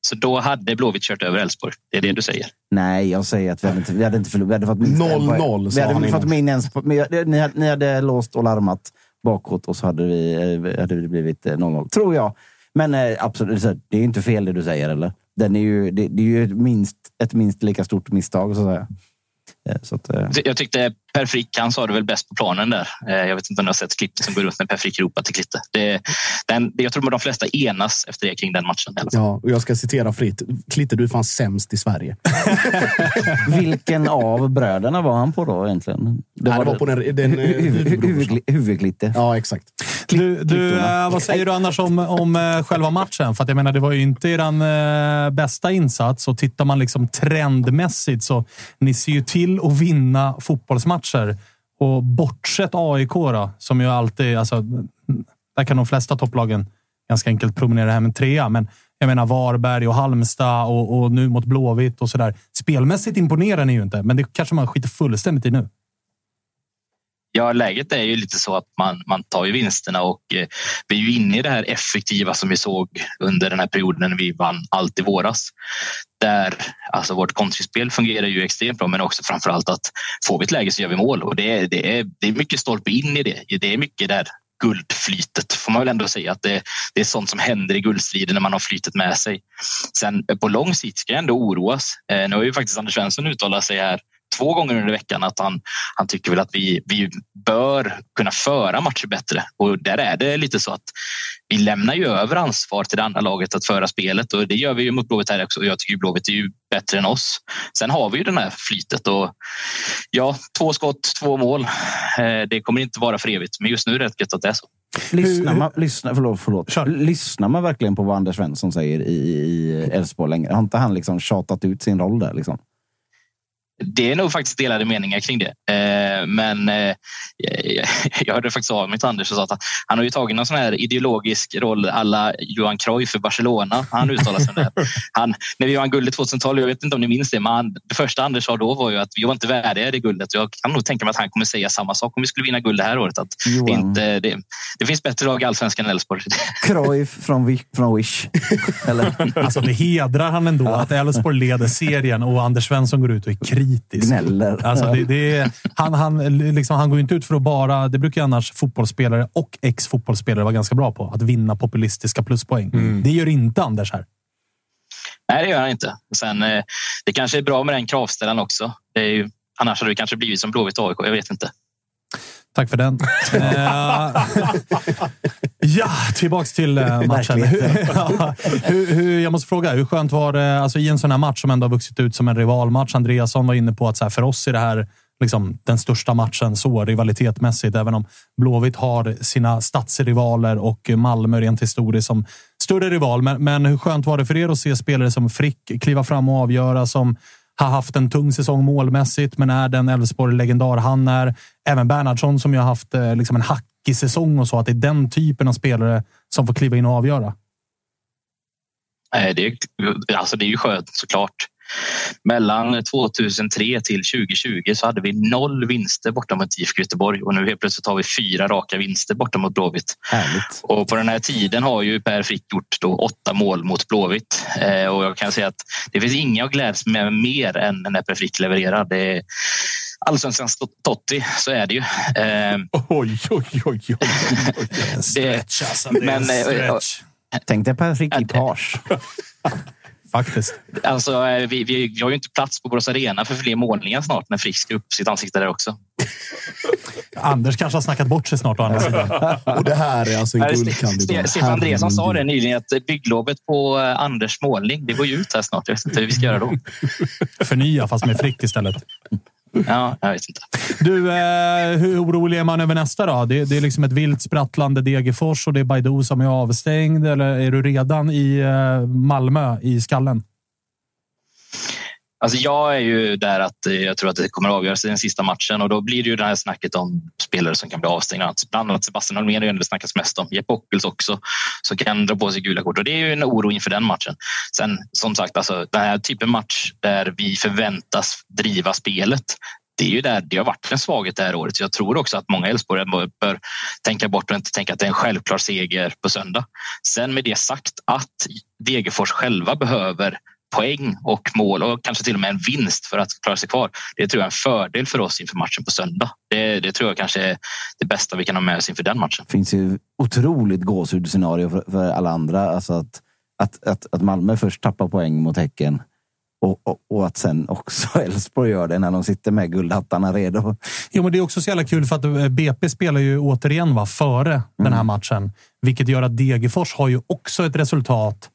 Så då hade Blåvitt kört över Elfsborg. Det är det du säger? Nej, jag säger att vi hade inte, vi hade inte förlorat. Vi hade fått minst 0-0 Vi hade fått minst, ni, hade- ni hade låst och larmat bakåt och så hade, vi, eh, hade det blivit eh, 0-0. Tror jag. Men eh, absolut, det är ju inte fel det du säger, eller? Den är ju, det, det är ju ett minst, ett minst lika stort misstag, så att säga. Eh, Så att, eh, Jag tyckte Per Frick, han sa det väl bäst på planen där. Eh, Jag vet inte om ni har sett klippet som går runt när Per Frick ropar till Klitte. Det, den, jag tror att de flesta enas efter det kring den matchen. Ja, och jag ska citera fritt. Klitte, du är fan sämst i Sverige. vilken av bröderna var han på då egentligen? Det, Nej, det var på den... den eh, Huvud- huvud- Huvudklitte. Ja, exakt. Du, du, eh, vad säger du annars om, om eh, själva matchen? För jag menar, det var ju inte er eh, bästa insats. Och tittar man liksom trendmässigt så ni ser ju till att vinna fotbollsmatcher. Och bortsett AIK då, som ju alltid... Alltså, där kan de flesta topplagen ganska enkelt promenera hem en trea. Men jag menar Varberg och Halmstad och, och nu mot Blåvitt och sådär. Spelmässigt imponerar ni ju inte, men det kanske man skiter fullständigt i nu. Ja, läget är ju lite så att man, man tar ju vinsterna och eh, vi är ju inne i det här effektiva som vi såg under den här perioden när vi vann allt i våras. Där alltså vårt kontringsspel fungerar ju extremt bra, men också framför allt att får vi ett läge så gör vi mål och det är, det är, det är mycket stolpe in i det. Det är mycket där guldflytet får man väl ändå säga att det, det är sånt som händer i guldstriden när man har flytet med sig. Sen eh, på lång sikt ska jag ändå oroas. Eh, nu har ju faktiskt Anders Svensson uttalat sig här två gånger under veckan att han, han tycker väl att vi, vi bör kunna föra matcher bättre. Och där är det lite så att vi lämnar ju över ansvar till det andra laget att föra spelet och det gör vi ju mot Blåvitt här också. Jag tycker ju Blåvitt är ju bättre än oss. Sen har vi ju det här flytet och ja, två skott, två mål. Eh, Det kommer inte vara för evigt, men just nu är det rätt gött att det är så. Lyssnar man, lyssnar, förlåt, förlåt. lyssnar man verkligen på vad Anders Svensson säger i i Elfsborg längre? Har inte han liksom tjatat ut sin roll där? Liksom? Det är nog faktiskt delade meningar kring det. Eh, Men eh, jag hörde faktiskt av mig till Anders och sa att han- har ju tagit någon sån här ideologisk roll alla Johan Cruyff för Barcelona. Han uttalade sig om det. här. Han, när vi vann guldet 2012, jag vet inte om ni minns det, men han, det första Anders sa då var ju att vi var inte värdiga det guldet. Jag kan nog tänka mig att han kommer säga samma sak om vi skulle vinna guld det här året. Att Johan. inte, det, det finns bättre lag i allsvenskan än Elfsborg. Cruyff från, från Wish. Eller? Alltså, det hedrar han ändå att Elfsborg leder serien och Anders Svensson går ut och är kritisk. Gnäller. Alltså, det, det är, han, han, liksom, han går ju inte ut för att bara... Det brukar ju annars fotbollsspelare och ex-fotbollsspelare vara ganska bra på. Att vinna populistiska pluspoäng. Det gör inte Anders här. Nej, det gör han inte. Sen, eh, det kanske är bra med den kravställan också. Det är ju, annars hade det kanske blivit som Blåvitt AIK. Jag vet inte. Tack för den. Eh, ja, tillbaks till eh, matchen. Ja, hur, hur, jag måste fråga, hur skönt var det alltså, i en sån här match som ändå har vuxit ut som en rivalmatch? Andreasson var inne på att så här, för oss är det här liksom, den största matchen så rivalitetmässigt. Även om Blåvitt har sina stadsrivaler och Malmö rent historiskt som större rival. Men, men hur skönt var det för er att se spelare som Frick kliva fram och avgöra, som har haft en tung säsong målmässigt, men är den Elfsborg-legendar han är. Även Bernhardsson som ju har haft eh, liksom en hackig säsong och så. Att det är den typen av spelare som får kliva in och avgöra. Det, är, alltså det är ju skönt såklart. Mellan 2003 till 2020 så hade vi noll vinster borta mot IFK Göteborg och nu helt plötsligt har vi fyra raka vinster borta mot Blåvitt. Härligt. Och på den här tiden har ju Per Frick gjort då åtta mål mot Blåvitt. Eh, och jag kan säga att det finns inga att glädjas med mer än när Per Frick levererar. Det är allsvenskans Totti, så är det ju. Eh, Oj, oj, oj, oj. Stretch, alltså. Det är Men, eh, stretch. Tänk dig Patrik i page. Faktiskt. Alltså, eh, vi, vi, vi har ju inte plats på Borås Arena för fler målningar snart när Frick ska upp sitt ansikte där också. Anders kanske har snackat bort sig snart å andra sidan. Och det här är alltså en guldkandidat. Ste- Stefan Andreasson sa det nyligen att bygglovet på eh, Anders målning, det går ju ut här snart. Jag vet inte hur vi ska göra då. Förnya, fast med Frick istället. Ja, jag vet inte. Du, eh, hur orolig är man över nästa då? Det, det är liksom ett vilt sprattlande Degerfors och det är Baidoo som är avstängd. Eller är du redan i eh, Malmö i skallen? Alltså jag är ju där att eh, jag tror att det kommer att avgöras i den sista matchen och då blir det ju det här snacket om spelare som kan bli avstängda. Bland annat Sebastian Holmén är det snackas mest om. Jeppe Ockels också, som kan dra på sig gula kort och det är ju en oro inför den matchen. Sen som sagt, alltså, den här typen match där vi förväntas driva spelet. Det är ju där det har varit en svaghet det här året. Så jag tror också att många Elfsborgare bör tänka bort och inte tänka att det är en självklar seger på söndag. Sen med det sagt att Degerfors själva behöver poäng och mål och kanske till och med en vinst för att klara sig kvar. Det tror jag är en fördel för oss inför matchen på söndag. Det, det tror jag kanske är det bästa vi kan ha med oss inför den matchen. Det finns ju otroligt gåshudsscenario för, för alla andra. Alltså att, att, att, att Malmö först tappar poäng mot Häcken och, och, och, att sen också Elfsborg gör det när de sitter med guldhattarna redo. Jo, men det är också så jävla kul för att eh, BP spelar ju återigen va, före mm. den här matchen. Vilket gör att Degerfors har ju också ett resultat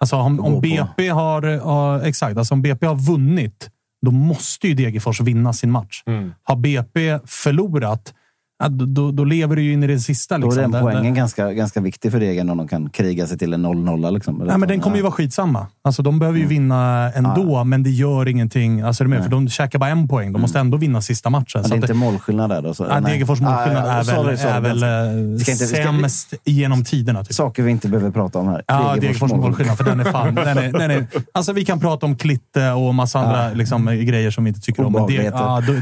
Alltså om, om BP har, uh, exakt, alltså om BP har vunnit, då måste ju Degerfors vinna sin match. Mm. Har BP förlorat, Ja, då, då, lever du ju in i det sista. Liksom. Då är den poängen den, ganska, ganska viktig för Degen om de kan kriga sig till en 0-0. Liksom. Nej, men den kommer ju vara skitsamma. Alltså, de behöver ju mm. vinna ändå, ja. men det gör ingenting. Alltså, är med? För de käkar bara en poäng. De måste mm. ändå vinna sista matchen. Ja, det är inte målskillnad där? Då, så, ja, Degerfors målskillnad är väl, sorry, sorry, är väl ska inte, sämst ska, genom tiderna. Typ. Saker vi inte behöver prata om här. Ja, Degerfors målskillnad. För den är fan... den är, den är, alltså, vi kan prata om Klitte och massa andra liksom, grejer som vi inte tycker om. Men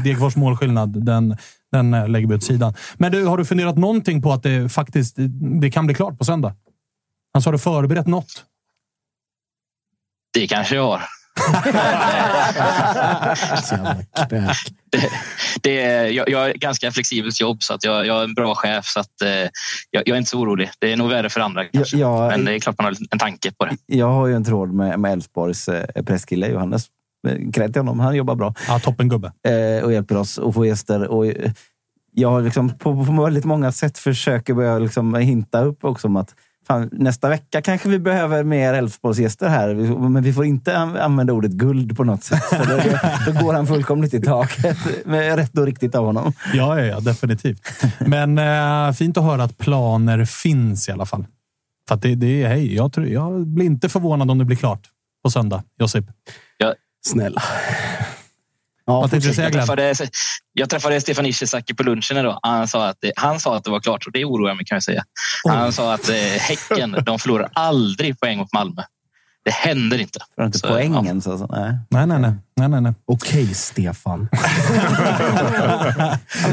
Degerfors målskillnad, den, den eh, lägger vi åt sidan. Men du, har du funderat någonting på att det faktiskt det kan bli klart på söndag? Alltså, har du förberett något? Det kanske jag har. det, det är, jag, jag är ganska flexibelt jobb så att jag, jag är en bra chef så att eh, jag, jag, är inte så orolig. Det är nog värre för andra kanske. Jag, men det är klart man har en tanke på det. Jag har ju en tråd med Elfsborgs eh, presskille Johannes Kredd till honom. Han jobbar bra. Ja, toppen gubbe. Eh, och hjälper oss att få gäster. Och jag har liksom på, på väldigt många sätt försöker börja liksom hinta upp också om att fan, nästa vecka kanske vi behöver mer Elfsborgsgäster här. Men vi får inte använda ordet guld på något sätt. För då, då går han fullkomligt i taket. Med rätt och riktigt av honom. Ja, ja, ja definitivt. Men äh, fint att höra att planer finns i alla fall. För det, det är, hej, jag, tror, jag blir inte förvånad om det blir klart på söndag, Josip. Ja, Snälla. Ja, Vad tänkte jag, träffade, jag träffade Stefan Ishizaki på lunchen idag. Han sa, att det, han sa att det var klart och det oroar mig kan jag säga. Han sa att eh, Häcken de förlorar aldrig poäng mot Malmö. Det händer inte. För inte så, poängen ja. så. Nej. Nej, nej, nej. nej, nej, nej. Okej, Stefan.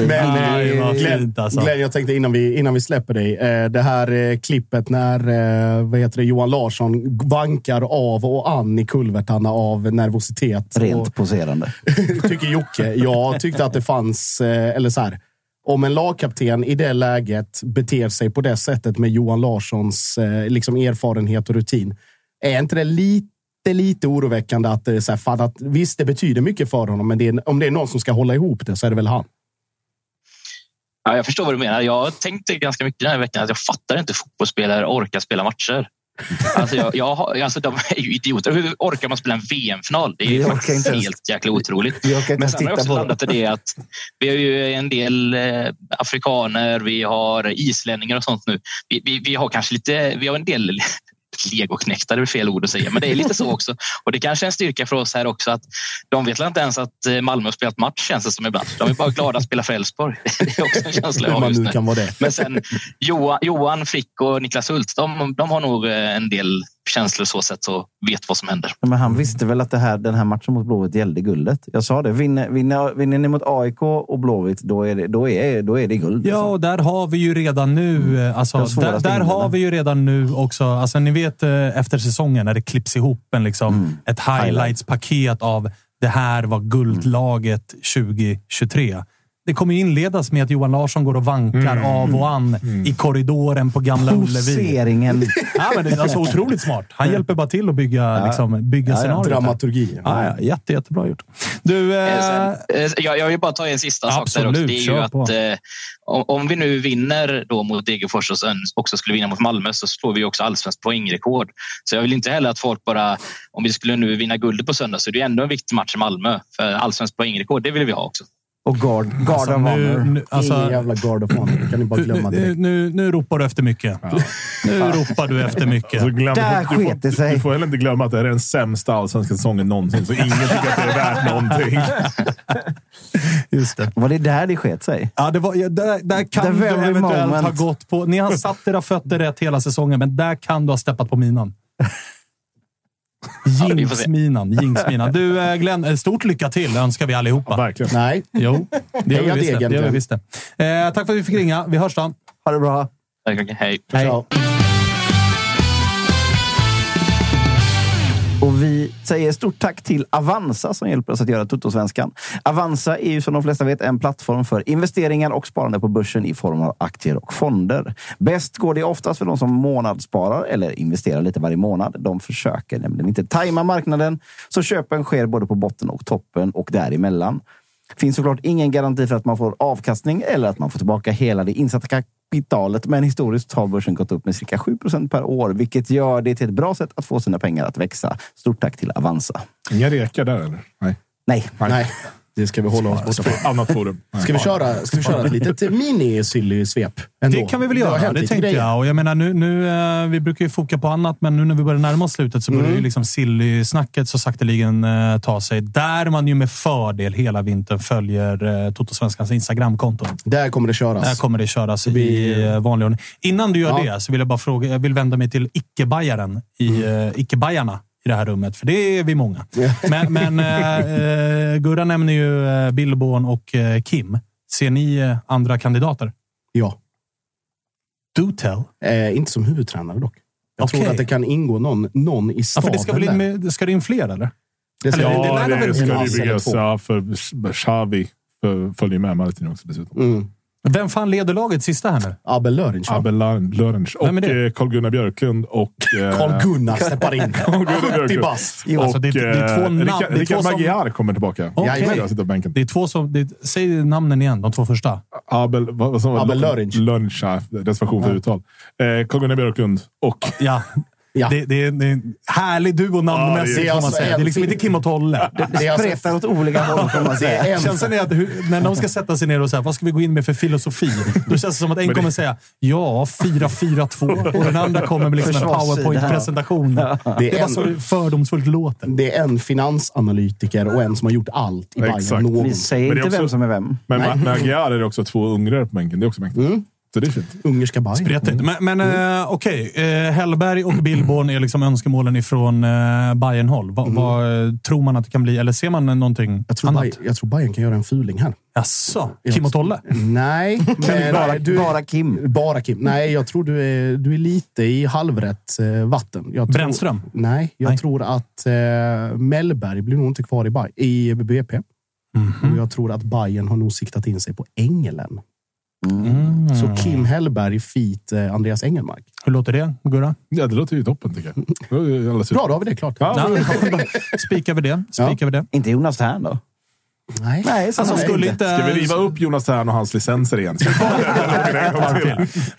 Men eh, Glenn, alltså. Glenn, jag tänkte innan vi, innan vi släpper dig. Eh, det här eh, klippet när eh, vad heter det, Johan Larsson vankar av och an i kulvertarna av nervositet. Rent och, poserande. tycker Jocke. Jag tyckte att det fanns, eh, eller så här, om en lagkapten i det läget beter sig på det sättet med Johan Larssons eh, liksom erfarenhet och rutin är inte det lite lite oroväckande att det är så här, fan att visst, det betyder mycket för honom, men det är, om det är någon som ska hålla ihop det så är det väl han. Ja, jag förstår vad du menar. Jag har tänkt ganska mycket den här veckan att jag fattar inte fotbollsspelare orkar spela matcher. Alltså, jag, jag, alltså de är ju idioter. Hur orkar man spela en VM-final? Det är ju faktiskt helt ens, jäkla otroligt. Men sen har jag också landat i det att vi har ju en del eh, afrikaner, vi har islänningar och sånt nu. Vi, vi, vi har kanske lite, vi har en del legoknektar är fel ord att säga, men det är lite så också. Och det kanske är en styrka för oss här också att de vet inte ens att eh, Malmö har spelat match känns det som ibland. De är bara glada att spela för Elfsborg. Det är också en känsla jag har just nu. Men sen Johan, Johan Frick och Niklas Hult, de, de har nog eh, en del känslor så sätt och vet vad som händer. Men han visste väl att det här, den här matchen mot Blåvitt gällde guldet? Jag sa det. Vinner, vinner, vinner ni mot AIK och Blåvitt, då är det, då är, då är det guld. Ja, och där har vi ju redan nu... Mm. Eh, alltså, där, där har vi ju redan nu också... Alltså, ni vet eh, efter säsongen när det klipps ihop en, liksom, mm. ett highlights-paket av det här var guldlaget 2023. Det kommer ju inledas med att Johan Larsson går och vankar av och an i korridoren på Gamla Ullevi. Poseringen. Ja, men det är alltså otroligt smart. Han hjälper bara till att bygga, liksom, bygga Ja, ja. scenariot. Dramaturgi. Ja, ja, jätte, jättebra gjort. Du, Eh, eh, sen, eh, jag, jag vill bara ta en sista sak där också. Absolut, Det är ju att eh, om, vi nu vinner då mot Degerfors och sen också skulle vinna mot Malmö så slår vi också allsvenskt poängrekord. Så jag vill inte heller att folk bara, om vi skulle nu vinna guldet på söndag så är det ändå en viktig match i Malmö. För allsvenskt poängrekord, det vill vi ha också. Och Guard, guard Alltså, of nu, Honor. nu, alltså, Ingen jävla guard of honor. Det kan ni bara glömma nu, direkt. nu, nu ropar du efter mycket. Nu ropar du efter mycket. Så glöm, Där du, sket det sig. du får heller inte glömma att det här är den sämsta allsvenska säsongen någonsin, så ingen tycker att det är värt någonting. Just det. Var det där det sket sig? Ja, det var, ja, där, där kan du eventuellt moment. ha gått på... Ni har satt era fötter rätt hela säsongen, men där kan du ha steppat på minan. Jinx-minan. Jinx-minan. Du, eh, Glenn, eh, stort lycka till önskar vi allihopa. Verkligen. Nej, Jo, det gör vi visst. det. Gör vi visst det. Eh, tack för att vi fick ringa. Vi hörs då. Ha det bra. Tack, okej, Hej. Ciao. Och vi säger stort tack till Avanza som hjälper oss att göra Toto-svenskan. Avanza är ju som de flesta vet en plattform för investeringar och sparande på börsen i form av aktier och fonder. Bäst går det oftast för de som månadssparar eller investerar lite varje månad. De försöker nämligen inte tajma marknaden, så köpen sker både på botten och toppen och däremellan. Finns såklart ingen garanti för att man får avkastning eller att man får tillbaka hela det insatta kapitalet. Men historiskt har börsen gått upp med cirka 7% per år, vilket gör det till ett bra sätt att få sina pengar att växa. Stort tack till Avanza. Inga rekar där eller? Nej. Nej, Nej, det ska vi hålla oss borta från. Annat forum. Ska vi köra, ska vi köra ett litet mini-silly-svep? Det kan vi väl göra. Det, lite tänkte grejer. jag. Och jag menar, nu, nu, eh, vi brukar ju foka på annat, men nu när vi börjar närma oss slutet så börjar ju liksom Silly-snacket så sakteligen eh, ta sig. Där man ju med fördel hela vintern följer eh, Toto-svenskans Instagramkonto. Där kommer det köras. Där kommer det köras blir- i eh, vanlig ordning. Innan du gör Ja. det så vill jag bara fråga. Jag vill vända mig till icke-bajaren i Mm. eh, icke-bajarna i det här rummet, för det är vi många. Men, men eh, eh, Gurra nämner ju eh, Billborn och eh, Kim. Ser ni andra kandidater? Ja. Do tell. Eh, inte som huvudtränare dock. Jag Okej. tror att det kan ingå någon, någon i Ja, staben för det ska, med, ska det in fler, eller? Det ska Eller- det- Ja, lär det, väl ska eller byggas. Ja, för Xavi för- följer med Martin också dessutom. Mm. Vem fan leder laget sista här nu? Abel Lörench? Abel Lorenz och det? eh, Carl-Gunnar Björklund och... eh, Carl-Gunnar steppar in. Carl-Gunnar 70 Björklund. bast. Alltså, det- det är två eh, namn- två som- Magyar kommer tillbaka. Okej. Jag sitter på bänken. Det är två som... Det, säg namnen igen, de två första. Abel, vad, vad Abel Lörench. Lörench, ja, reservation för uttal. Eh, Carl-Gunnar Björklund och... Ja. Ja. Det, det, är- det är en härlig duo namnmässigt, Ja, det alltså säga. Det är en liksom inte Kim och Tolle. Det är alltså- spretar åt olika håll får man säga. Det en- Känslan är att hur, när de ska sätta sig ner och säga vad ska vi gå in med för filosofi? Då känns det som att en det- kommer säga ja, 4-4-2 och den andra kommer med liksom en powerpoint-presentation. Det är bara en- så fördomsfullt låter. Det är en finansanalytiker och en som har gjort allt i Bayern. Vi säger Men det är inte vem som är vem. Men Aguiar är det också två ungrare på bänken. Det är också mäktigt. Mm. Så det är fint. Ungerska Bayern. Spretigt. Men, men eh, okej, eh, Hellberg och Billborn är liksom önskemålen ifrån eh, Bayern-håll. Vad vad, eh, tror man att det kan bli? Eller ser man någonting Jag tror, annat? Bayern, jag tror Bayern kan göra en fuling här. Jaså? Kim och Tolle? Nej, men Bara, du, bara Kim. bara Kim. Nej, jag tror du är, du är lite i halvrätt eh, vatten. Jag tror, Brännström? Nej, jag Nej. tror att eh, Mellberg blir nog inte kvar i, i BP. Mhm. Och jag tror att Bayern har nog siktat in sig på Engelen. Mm. Så Kim Hellberg, feat eh, Andreas Engelmark. Hur låter det, Gurra? Ja, det låter ju toppen tycker jag. Bra, då har vi det klart. Ja. Ja, Spikar vi det? Spikar vi det? Inte Jonas Tern då? Nej. Nej, så Alltså, skulle inte. Ska vi riva upp Jonas Tern och hans licenser igen?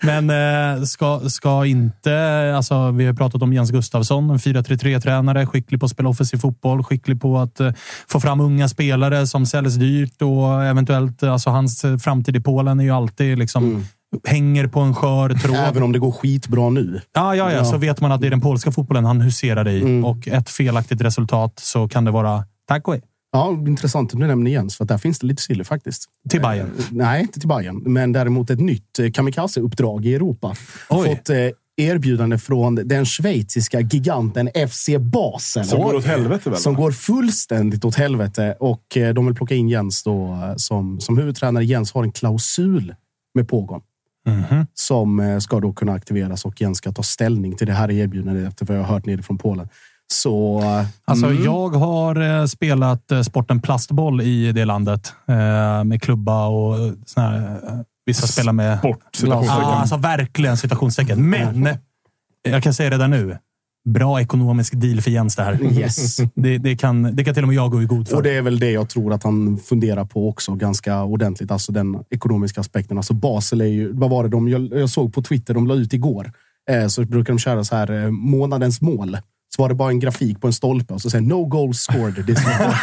Men eh, ska, ska inte... Alltså, vi har pratat om Jens Gustafsson, en 4-3-3-tränare. Skicklig på att spela offensiv fotboll. Skicklig på att eh, få fram unga spelare som säljs dyrt och eventuellt... Alltså, hans eh, framtid i Polen är ju alltid liksom... Hänger på en skör tråd. Även om det går skitbra nu. Ja, ja, ja, så vet man att det är den polska fotbollen han huserar i. Och ett felaktigt resultat så kan det vara tack och hej. Ja, intressant att du nämner Jens, för att där finns det lite silly faktiskt. Till Bayern. Eh, Nej, inte till Bayern, men däremot ett nytt eh, kamikaze-uppdrag i Europa. Oj. Fått eh, erbjudande från den schweiziska giganten FC Basel. Som går åt helvete väl? Som går fullständigt åt helvete och de vill plocka in Jens då som, som huvudtränare. Jens har en klausul med pågång Mhm. som eh, ska då kunna aktiveras och Jens ska ta ställning till det här erbjudandet efter vad jag har hört nere från Polen. Så... Alltså, mm. Jag har eh, spelat eh, sporten plastboll i det landet eh, med klubba och såna här, eh, vissa spelar med... Sport. Ja, alltså verkligen citationstecken. Men jag kan säga redan nu. Bra ekonomisk deal för Jens det här. Yes. Det, det, kan, det kan till och med jag gå i god för. Och det är väl det jag tror att han funderar på också ganska ordentligt. Alltså den ekonomiska aspekten. Alltså Basel är ju, vad var det de, jag, jag såg på Twitter, de la ut igår. Eh, så brukar de köra så här eh, månadens mål. Så var det bara en grafik på en stolpe och så säger no goals scored. this month."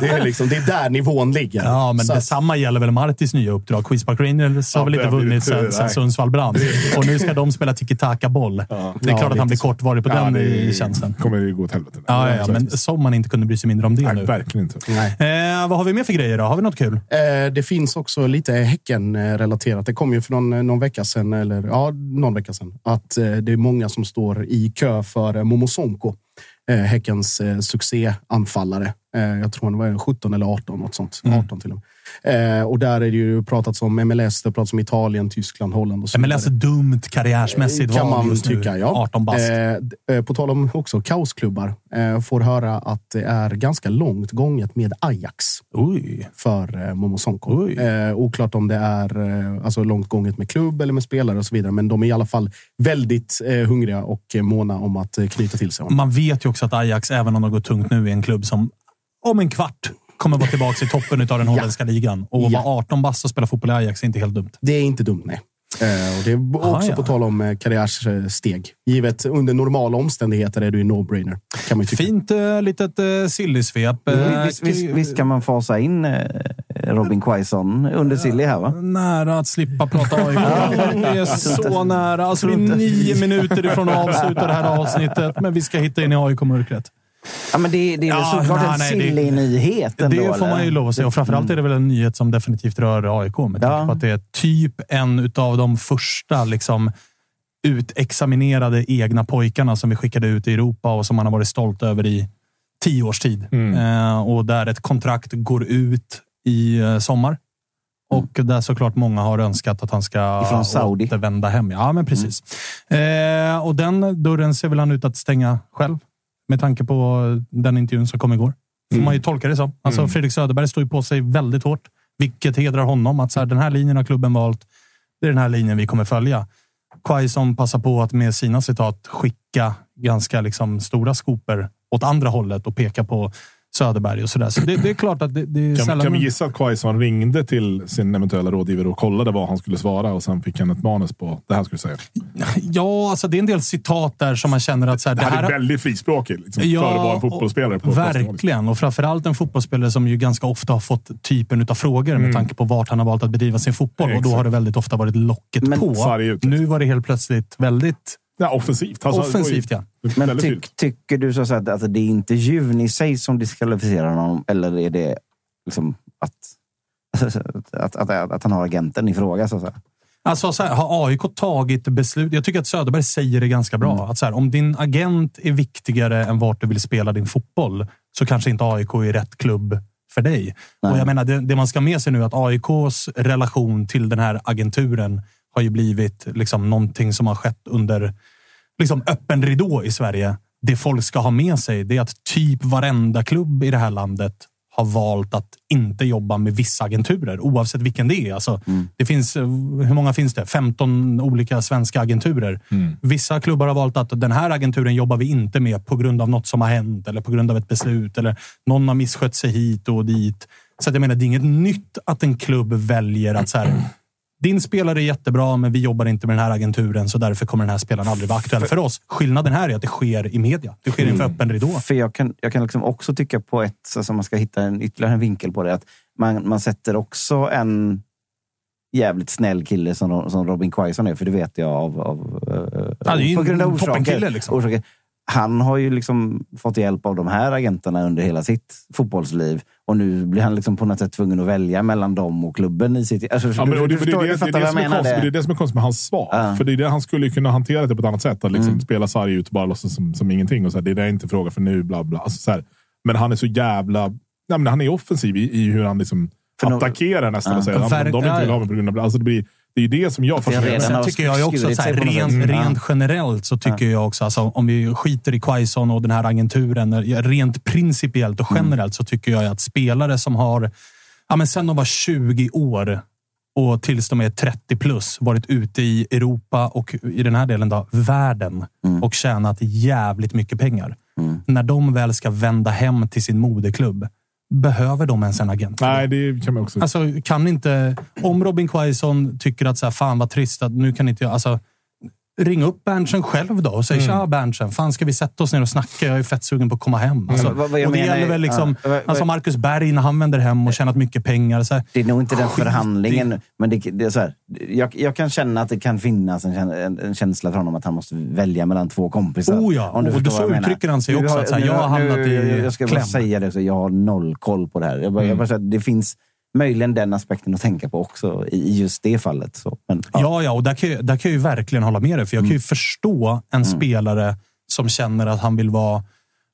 det, är liksom, det är där nivån ligger. Ja, men Så att- detsamma gäller väl Martis nya uppdrag. Queenspark Rangers har Ja, väl inte vunnit sen, sen. Sundsvall brann. Och nu ska de spela tiki-taka-boll. Det är Ja, klart att han blir så. kortvarig på Ja, den det tjänsten. kommer ju gå åt helvete. Ja, ja, ja, men som man inte kunde bry sig mindre om det Nej, nu. verkligen inte. Nej. Eh, vad har vi mer för grejer då? Har vi något kul? Eh, det finns också lite Häcken-relaterat. Det kom ju för någon, någon vecka sedan, eller ja, någon vecka sedan, att eh, det är många som står i kö för eh, Momo Sonko. Eh, Häckens eh, succéanfallare. Eh, jag tror han var 17 eller 18, något sånt. 18 till och med. Eh, och där är det ju pratats om MLS, det pratats om Italien, Tyskland, Holland och så MLS är dumt karriärsmässigt kan val man tycka, ja. 18 bast. Eh, eh, på tal om också kaosklubbar. Eh, får höra att det är ganska långt gånget med Ajax Oj. för eh, Momo Sonko. Eh, oklart om det är eh, alltså långt gånget med klubb eller med spelare och så vidare. Men de är i alla fall väldigt eh, hungriga och eh, måna om att eh, knyta till sig honom. Man vet ju också att Ajax, även om de går tungt nu, är en klubb som om en kvart kommer vara tillbaka i toppen av den holländska ligan. Och att Ja. vara 18 bast och spela fotboll i Ajax är inte helt dumt. Det är inte dumt, nej. Eh, och det är b- Ah, också ja. på tal om eh, karriärsteg. Givet under normala omständigheter är det ju no-brainer. Kan man ju tycka. Fint eh, litet eh, sillisvep. Eh, Visst, visst, visst kan man fasa in eh, Robin Quaison under Silly här, va? Nära att slippa prata AIK. Vi är så nära. Alltså, vi är nio minuter ifrån att avsluta det här avsnittet, men vi ska hitta in i AIK-mörkret. Ja, men det, det är väl Ja, såklart nej, en det- Silly-nyhet ändå, Det får man ju lov att säga. Och framförallt är det väl en nyhet som definitivt rör AIK. Med tanke Ja. på att det är typ en av de första liksom, utexaminerade egna pojkarna som vi skickade ut i Europa och som man har varit stolt över i tio års tid. Eh, och där ett kontrakt går ut i eh, sommar. Och där såklart många har önskat att han ska Ifrån Saudi. återvända hem. Ja, men precis. Eh, och den dörren ser väl han ut att stänga själv. Med tanke på den intervjun som kom igår. Får man ju tolka det som. Alltså, Fredrik Söderberg står ju på sig väldigt hårt, vilket hedrar honom. Att så här, den här linjen har klubben valt. Det är den här linjen vi kommer följa. Quaison passar på att med sina citat skicka ganska liksom, stora skoper åt andra hållet och peka på Söderberg och sådär. Så det, det är klart att det, det är Kan, sällan... kan vi gissa att Quaison ringde till sin eventuella rådgivare och kollade vad han skulle svara och sen fick han ett manus på det här skulle säga. Ja, alltså det är en del citat där som man känner att så här, Det här är väldigt frispråkigt liksom, för att vara en fotbollsspelare. På verkligen. Och framförallt en fotbollsspelare som ju ganska ofta har fått typen av frågor med tanke på vart han har valt att bedriva sin fotboll. Och då Exakt. har det väldigt ofta varit locket Men- på. Ut. Nu var det helt plötsligt väldigt Ja, offensivt. Alltså, offensivt. Ja. Men tydligt. tycker du så att, att det är intervjun i sig som diskvalificerar honom? Eller är det liksom att, att, att, att, att han har agenten i fråga? Så att? Alltså, så här, har AIK tagit beslut? Jag tycker att Söderberg säger det ganska bra. Att så här, om din agent är viktigare än vart du vill spela din fotboll så kanske inte AIK är rätt klubb för dig. Nej. Och jag menar, det, det man ska med sig nu är att AIKs relation till den här agenturen har ju blivit liksom någonting som har skett under liksom öppen ridå i Sverige. Det folk ska ha med sig det är att typ varenda klubb i det här landet har valt att inte jobba med vissa agenturer, oavsett vilken det är. Alltså, det finns, eh, hur många finns det? 15 olika svenska agenturer. Vissa klubbar har valt att den här agenturen jobbar vi inte med på grund av något som har hänt eller på grund av ett beslut eller någon har misskött sig hit och dit. Så att jag menar, det är inget nytt att en klubb väljer att så här, din spelare är jättebra, men vi jobbar inte med den här agenturen, så därför kommer den här spelaren aldrig vara aktuell för oss. Skillnaden här är att det sker i media. Det sker inför öppen ridå. För jag kan, jag kan liksom också tycka på ett, så som man ska hitta en, ytterligare en vinkel på det, att man, man sätter också en jävligt snäll kille som, som Robin Quaison är, för det vet jag av, av eh, Ja, på grund av orsaker. liksom. orsaker. Han har ju liksom fått hjälp av de här agenterna under hela sitt fotbollsliv. Och nu blir han liksom på något sätt tvungen att välja mellan dem och klubben i sitt... Alltså, Ja, men, det, du, det, förstår, det, du det, fattar det, vad som jag är menar? konstigt, det är det som är konstigt med hans svar. Ja. För det är det han skulle kunna hantera det på ett annat sätt. Att liksom Mm. spela sarg ut och bara låtsas som, som ingenting. Och så här, det är inte fråga för nu, bla bla. Alltså, så här, men han är så jävla... Nej, men han är offensiv i, i hur han liksom de- attackerar nästan. Ja. och säger att Verk- de inte ja, vill ja. ha mig på grund av... Alltså, det blir Det är det som jag fascineras Sen tycker jag också så här, rent, rent generellt så tycker jag också, alltså, om vi skiter i Quaison och den här agenturen, ja, rent principiellt och generellt så tycker jag att spelare som har, ja, men sen de var 20 år och tills de är 30 plus, varit ute i Europa och i den här delen då, världen och tjänat jävligt mycket pengar. När de väl ska vända hem till sin moderklubb, behöver de ens en agent? Nej, det kan man också... Alltså, kan inte... Om Robin Quaison tycker att så här, fan vad trist att nu kan inte jag... Alltså, ring upp Berntsen själv då och säg Mm. tja Berntsen, fan ska vi sätta oss ner och snacka? Jag är fett sugen på att komma hem. Alltså, Mm. Vad- vad och det gäller väl liksom, ja, vad- alltså Marcus Berg när han vänder hem och tjänat mycket pengar. Så här, Det är nog inte den Skit förhandlingen. Men det, det är så här, jag, jag kan känna att det kan finnas en, en, en känsla för honom att han måste välja mellan två kompisar. Oh ja, om du och så uttrycker han sig också, har- att så här, nu jag har hamnat nu- i Jag ska bara kläm. säga det, så jag har noll koll på det här. Jag bara, jag bara säger att det finns möjligen den aspekten att tänka på också i just det fallet. Så, men, ja. Ja, ja, och där kan, jag, där kan jag ju verkligen hålla med dig. För jag Mm. kan ju förstå en spelare som känner att han vill vara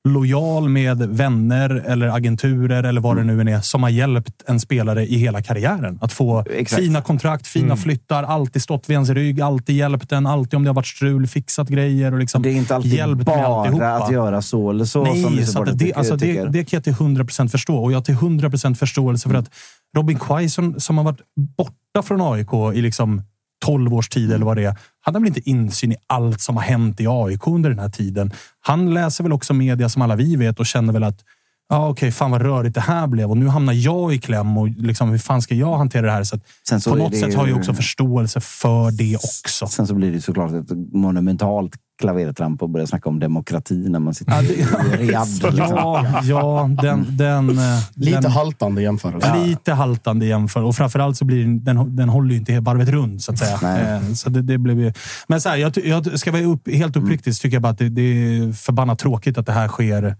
lojal med vänner eller agenturer eller vad Mm. det nu är som har hjälpt en spelare i hela karriären. Att få Exakt. fina kontrakt, fina Mm. flyttar, alltid stått vid ens rygg, alltid hjälpt en, alltid om det har varit strul, fixat grejer och liksom Det är inte alltid hjälpt bara att göra så eller så. Nej, så att det, tycker- alltså det, det kan jag till 100% förstå. Och jag har till 100% förståelse för att Robin Quaison, som har varit borta från AIK i liksom 12 års tid eller vad det är, han har väl inte insyn i allt som har hänt i AIK under den här tiden. Han läser väl också media som alla vi vet och känner väl att ja, okej, fan vad rörigt det här blev och nu hamnar jag i kläm och liksom, hur fan ska jag hantera det här? Så att Sen så på något det sätt ju- har jag också förståelse för det också. Sen så blir det såklart ett monumentalt klavertramp och börja snacka om demokrati när man sitter Ja, det- i Riyadh. liksom. Ja, ja den, den, eh, Lite den, haltande jämförelse. Lite haltande jämför och framförallt så blir den, den håller ju inte varvet runt så att säga. Nej. Eh, Så det, det blev ju, men så här, jag, jag ska vara upp, helt uppriktig så tycker jag bara att det, det är förbannat tråkigt att det här sker.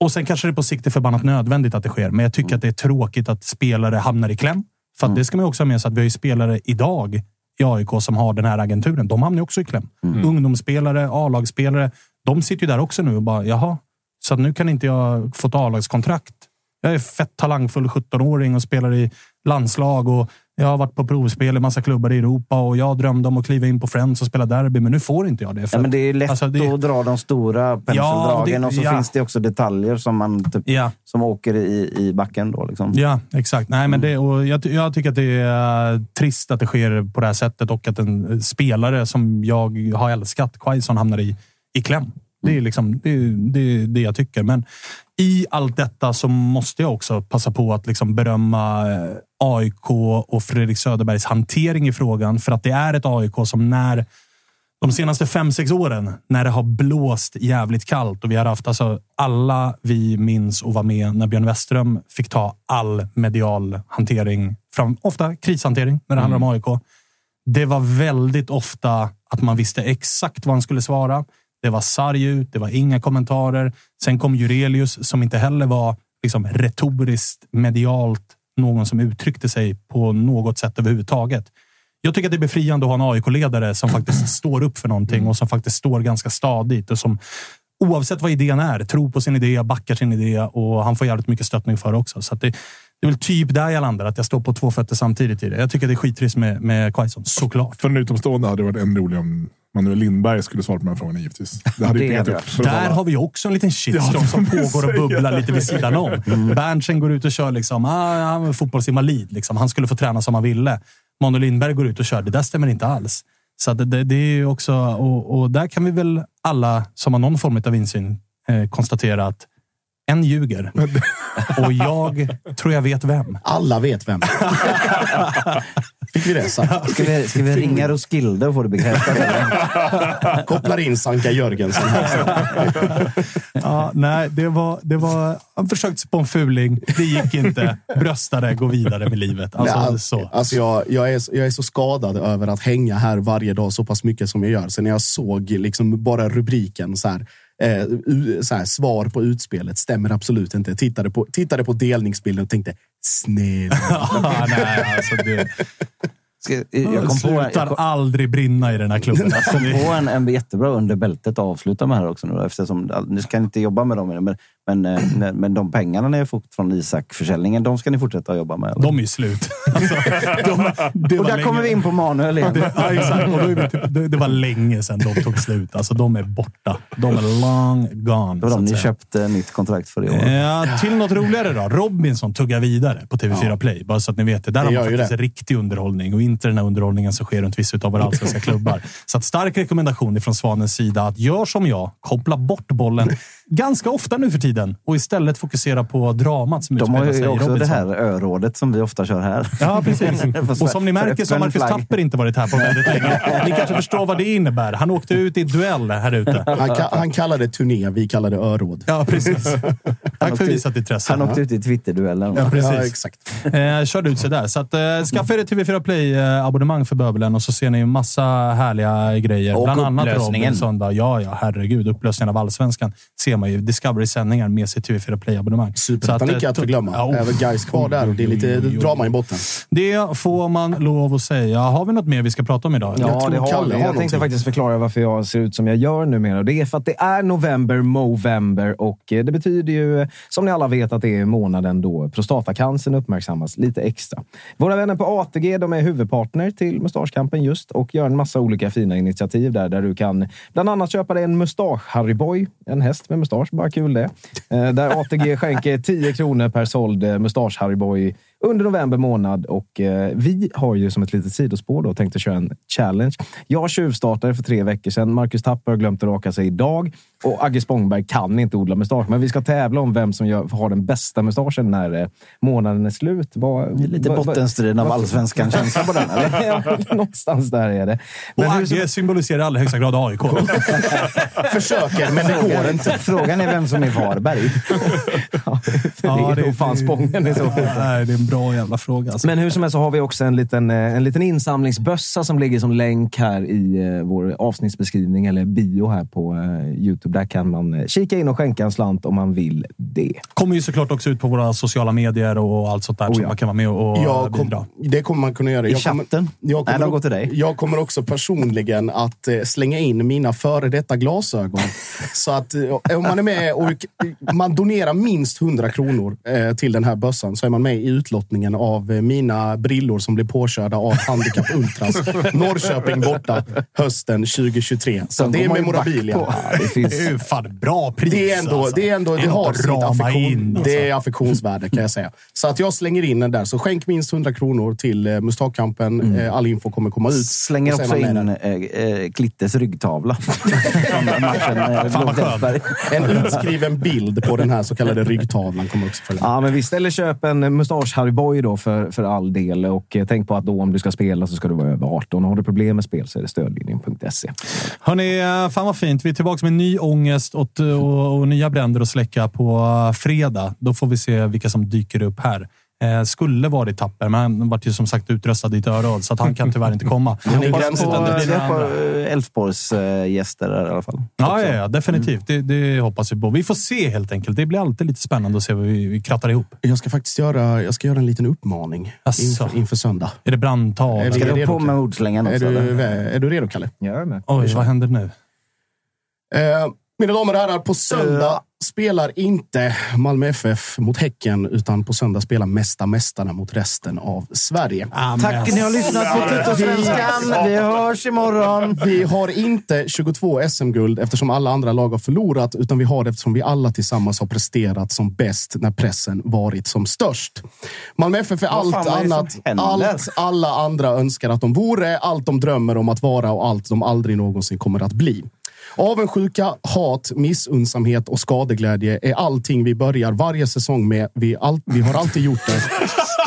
Och sen kanske det på sikt är förbannat nödvändigt att det sker, men jag tycker att det är tråkigt att spelare hamnar i kläm. För att det ska man också ha med sig att vi har ju spelare idag i AIK som har den här agenturen. De hamnar också i kläm. Ungdomsspelare, A-lagsspelare. De sitter ju där också nu och bara, jaha, så nu kan inte jag få ett A-lagskontrakt. Jag är fett talangfull 17-åring och spelar i landslag och jag har varit på provspel i massa klubbar i Europa och jag drömde om att kliva in på Friends och spela derby, men nu får inte jag det. för Ja, men det är lätt alltså, det- att dra de stora penseldragen det- och så ja. finns det också detaljer som, man typ, Ja. som åker i, i backen. Då, liksom. Ja, exakt. Nej, men det, och jag, jag tycker att det är eh, trist att det sker på det här sättet och att en eh, spelare som jag har älskat, Quaison, hamnar i, i kläm. Det är liksom det, är- det, är det jag tycker. Men i allt detta så måste jag också passa på att liksom berömma eh, AIK och Fredrik Söderbergs hantering i frågan. För att det är ett AIK som när de senaste fem, sex åren när det har blåst jävligt kallt och vi har haft alltså alla vi minns och var med när Björn Westström fick ta all medial hantering, fram, ofta krishantering när det handlar om AIK. Det var väldigt ofta att man visste exakt vad han skulle svara. Det var sarg ut, det var inga kommentarer. Sen kom Jurelius som inte heller var liksom retoriskt, medialt någon som uttryckte sig på något sätt överhuvudtaget. Jag tycker att det är befriande att ha en AIK-ledare som faktiskt står upp för någonting och som faktiskt står ganska stadigt och som oavsett vad idén är, tror på sin idé, backar sin idé och han får jävligt mycket stöttning för det också. Så det, det är väl typ där jag landar, att jag står på två fötter samtidigt i det. Jag tycker att det är skittrist med, med Quaison, såklart. För en utomstående hade det varit ännu roligare om Manuel Lindberg skulle svara på de här frågorna givetvis. Det hade Det hade Där alla. har vi också en liten shitstorm som pågår och bubblar lite vid sidan om. Berntsen går ut och kör liksom, ah, han är fotbollsinvalid. Liksom. Han skulle få träna som han ville. Manuel Lindberg går ut och kör. Det där stämmer inte alls. Så det, det, det är också, och, och där kan vi väl alla som har någon form av insyn eh, konstatera att en ljuger. Och jag tror jag vet vem. Alla vet vem. Fick vi det sagt? Ska vi, ska vi ringa Roskilde och få det bekräftat? eller? Kopplar in Sanka Jörgensen här. Ja, nej, det var, det var, han försökte sig på en fuling. Det gick inte. Bröstade, gå vidare med livet. Alltså, Nej, så. Alltså jag, jag, är, så- jag är så skadad över att hänga här varje dag så pass mycket som jag gör. Sen när jag såg liksom bara rubriken så här, eh, u- så här, svar på utspelet stämmer absolut inte. Tittade på, tittade på delningsbilden och tänkte snälla. Nej, alltså det, Ska, jag kom på, slutar jag kom, aldrig brinna i den här klubben. Alltså, kom på en, en jättebra under bältet att avsluta med här också. Nu, eftersom, nu ska jag inte jobba med dem, men, men Men, eh, men- men de pengarna ni har fått från Isak-försäljningen, de ska ni fortsätta att jobba med. eller? De är ju slut. Alltså, de, och där kommer vi in på Manuel igen. Det, ja, exakt. Och då är vi typ, det, det var länge sedan de tog slut. Alltså, de är borta. De är long gone. Det var de ni säga. köpte nytt kontrakt för i år. Ja, till något roligare då. Robinson tuggar vidare på TV4 Play. Bara så att ni vet det. Där Det har man faktiskt det. riktig underhållning och inte den här underhållningen som sker runt vissa av våra allsvenska klubbar. Så att stark rekommendation från Svanens sida att gör som jag. Koppla bort bollen ganska ofta nu för tiden och istället fokusera på dramat som De har ju också det Robinson. här örådet som vi ofta kör här. Ja, precis. Och som ni märker så har Marcus flagg. Tapper inte varit här på väldigt länge. Ni kanske förstår vad det innebär. Han åkte ut i duell här ute. Han, ka- han kallar det turné, vi kallar det öråd. Ja, precis. Tack för visat intresse. Han åkte ut i Twitterduellen. Ja, precis. Ja, exakt. Eh, körde ut sig där. Så att, eh, skaffa er ett TV4 Play-abonnemang för bövelen och så ser ni massa härliga grejer. Och Bland annat upplösningen. Robinson. då. Ja, ja, herregud. Upplösningen av Allsvenskan ser man ju. Discovery-sändningar med sitt TV4 Play-abonnemang. Superettan Så icke att eh, förglömma. ja, oh. Även guys kvar där och det är lite drama i botten. Det får man lov att säga. Har vi något mer vi ska prata om idag? Jag Ja, tror det har Kalle vi. har Jag tänkte faktiskt förklara varför jag ser ut som jag gör numera. Det är för att det är november, Movember och eh, det betyder ju, som ni alla vet, att det är månaden då prostatacancern uppmärksammas lite extra. Våra vänner på ATG de är huvudpartner till Mustaschkampen just och gör en massa olika fina initiativ där, där du kan bland annat köpa dig en mustasch-Harryboy, en häst med mustasch, mustasch. bara kul det. Eh, Där ATG skänker 10 kronor per såld eh, mustasch mustasch-Harryboy under november månad och eh, vi har ju som ett litet sidospår då tänkt att köra en challenge. Jag tjuvstartade för tre veckor sedan. Marcus Tapper har glömt att raka sig idag och Agge Spångberg kan inte odla mustasch. Men vi ska tävla om vem som gör, har den bästa mustaschen när eh, månaden är slut. Vad, Det är Lite bottenstriden av allsvenskan-känsla på den, eller? Ja, någonstans där är det. Och Men hur som- Agge symboliserar i allra högsta grad AIK. Försöker, men det går inte. Frågan är vem som är Varberg. Ja, det är nog fan Spången i så fall. Bra jävla fråga. Alltså. Men hur som helst så har vi också en liten, eh, en liten insamlingsbössa som ligger som länk här i eh, vår avsnittsbeskrivning eller bio här på eh, Youtube. Där kan man kika in och skänka en slant om man vill det. kommer ju såklart också ut på våra sociala medier och allt sånt där Oh, som ja. man kan vara med och Jag bidra. kom, det kommer man kunna göra. I Jag kommer, chatten? jag kommer, Nej, går till dig. Jag kommer också personligen att slänga in mina före detta glasögon. Så att om man är med och man donerar minst 100 kronor till den här bössan så är man med i utlottningen av eh, mina brillor som blir påkörda av Handikapp Ultras. Norrköping borta hösten 2023. Så De det är memorabilia. Ja, det finns... Det är ju fan bra pris. Det är ändå, alltså. det, är ändå, det har sitt affektion, in, alltså. det är affektionsvärde kan jag säga. Så att jag slänger in den där. Så skänk minst 100 kronor till eh, Mustakkampen. Eh, all info kommer komma ut. Slänger också in eh, eh, Klittes ryggtavla. Matchen. En utskriven bild på den här så kallade ryggtavlan kommer också följa. Ja, men visst. Eller köp en mustasch Harryboy då för, för all del. Och eh, tänk på att då om du ska spela så ska du vara över 18. Har du problem med spel så är det stödlinjen.se. Hörni, eh, fan vad fint. Vi är tillbaka med ny ångest och, och, och nya bränder att släcka på eh, fredag. Då får vi se vilka som dyker upp här. Eh, skulle varit Tapper, men han vart ju som sagt utröstad i ett öråd, så att han kan tyvärr inte komma. Är det är några på andra. eh, Elfsborgs eh, gäster där i alla fall. Ja, ja, ja, definitivt. Det, det hoppas vi på. Vi får se helt enkelt. Det blir alltid lite spännande att se vad vi, vi krattar ihop. Jag ska faktiskt göra, jag ska göra en liten uppmaning inför, inför söndag. Är det brandtal? Är Ska du på med ordslängan Är också? du, eller? är du redo, Kalle? Jag är med. Oj, vad händer nu? Eh, mina damer och herrar, på söndag spelar inte Malmö FF mot Häcken, utan på söndag spelar Mästa Mästarna mot resten av Sverige. Tack, ni har lyssnat på Tuttosvenskan. Vi hörs imorgon. Vi har inte 22 SM-guld eftersom alla andra lag har förlorat, utan vi har det eftersom vi alla tillsammans har presterat som bäst när pressen varit som störst. Malmö FF är allt är annat, allt alla andra önskar att de vore, allt de drömmer om att vara och allt de aldrig någonsin kommer att bli. Avundsjuka, hat, missunnsamhet och skadeglädje är allting vi börjar varje säsong med. Vi, all, vi har alltid gjort det.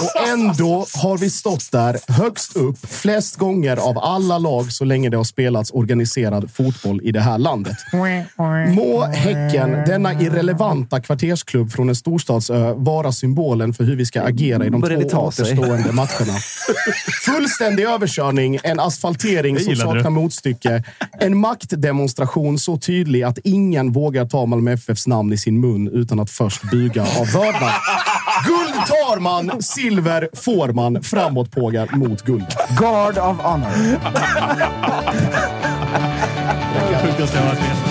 Och ändå har vi stått där högst upp flest gånger av alla lag så länge det har spelats organiserad fotboll i det här landet. Må Häcken, denna irrelevanta kvartersklubb från en storstadsö, vara symbolen för hur vi ska agera i de två återstående matcherna. Fullständig överkörning, en asfaltering som saknar du. motstycke. En maktdemonstration så tydlig att ingen vågar ta Malmö FFs namn i sin mun utan att först buga av vördnad. Guld tar man, silver får man. Framåt pågar mot guld. Guard of honor. Sjukaste jag har varit med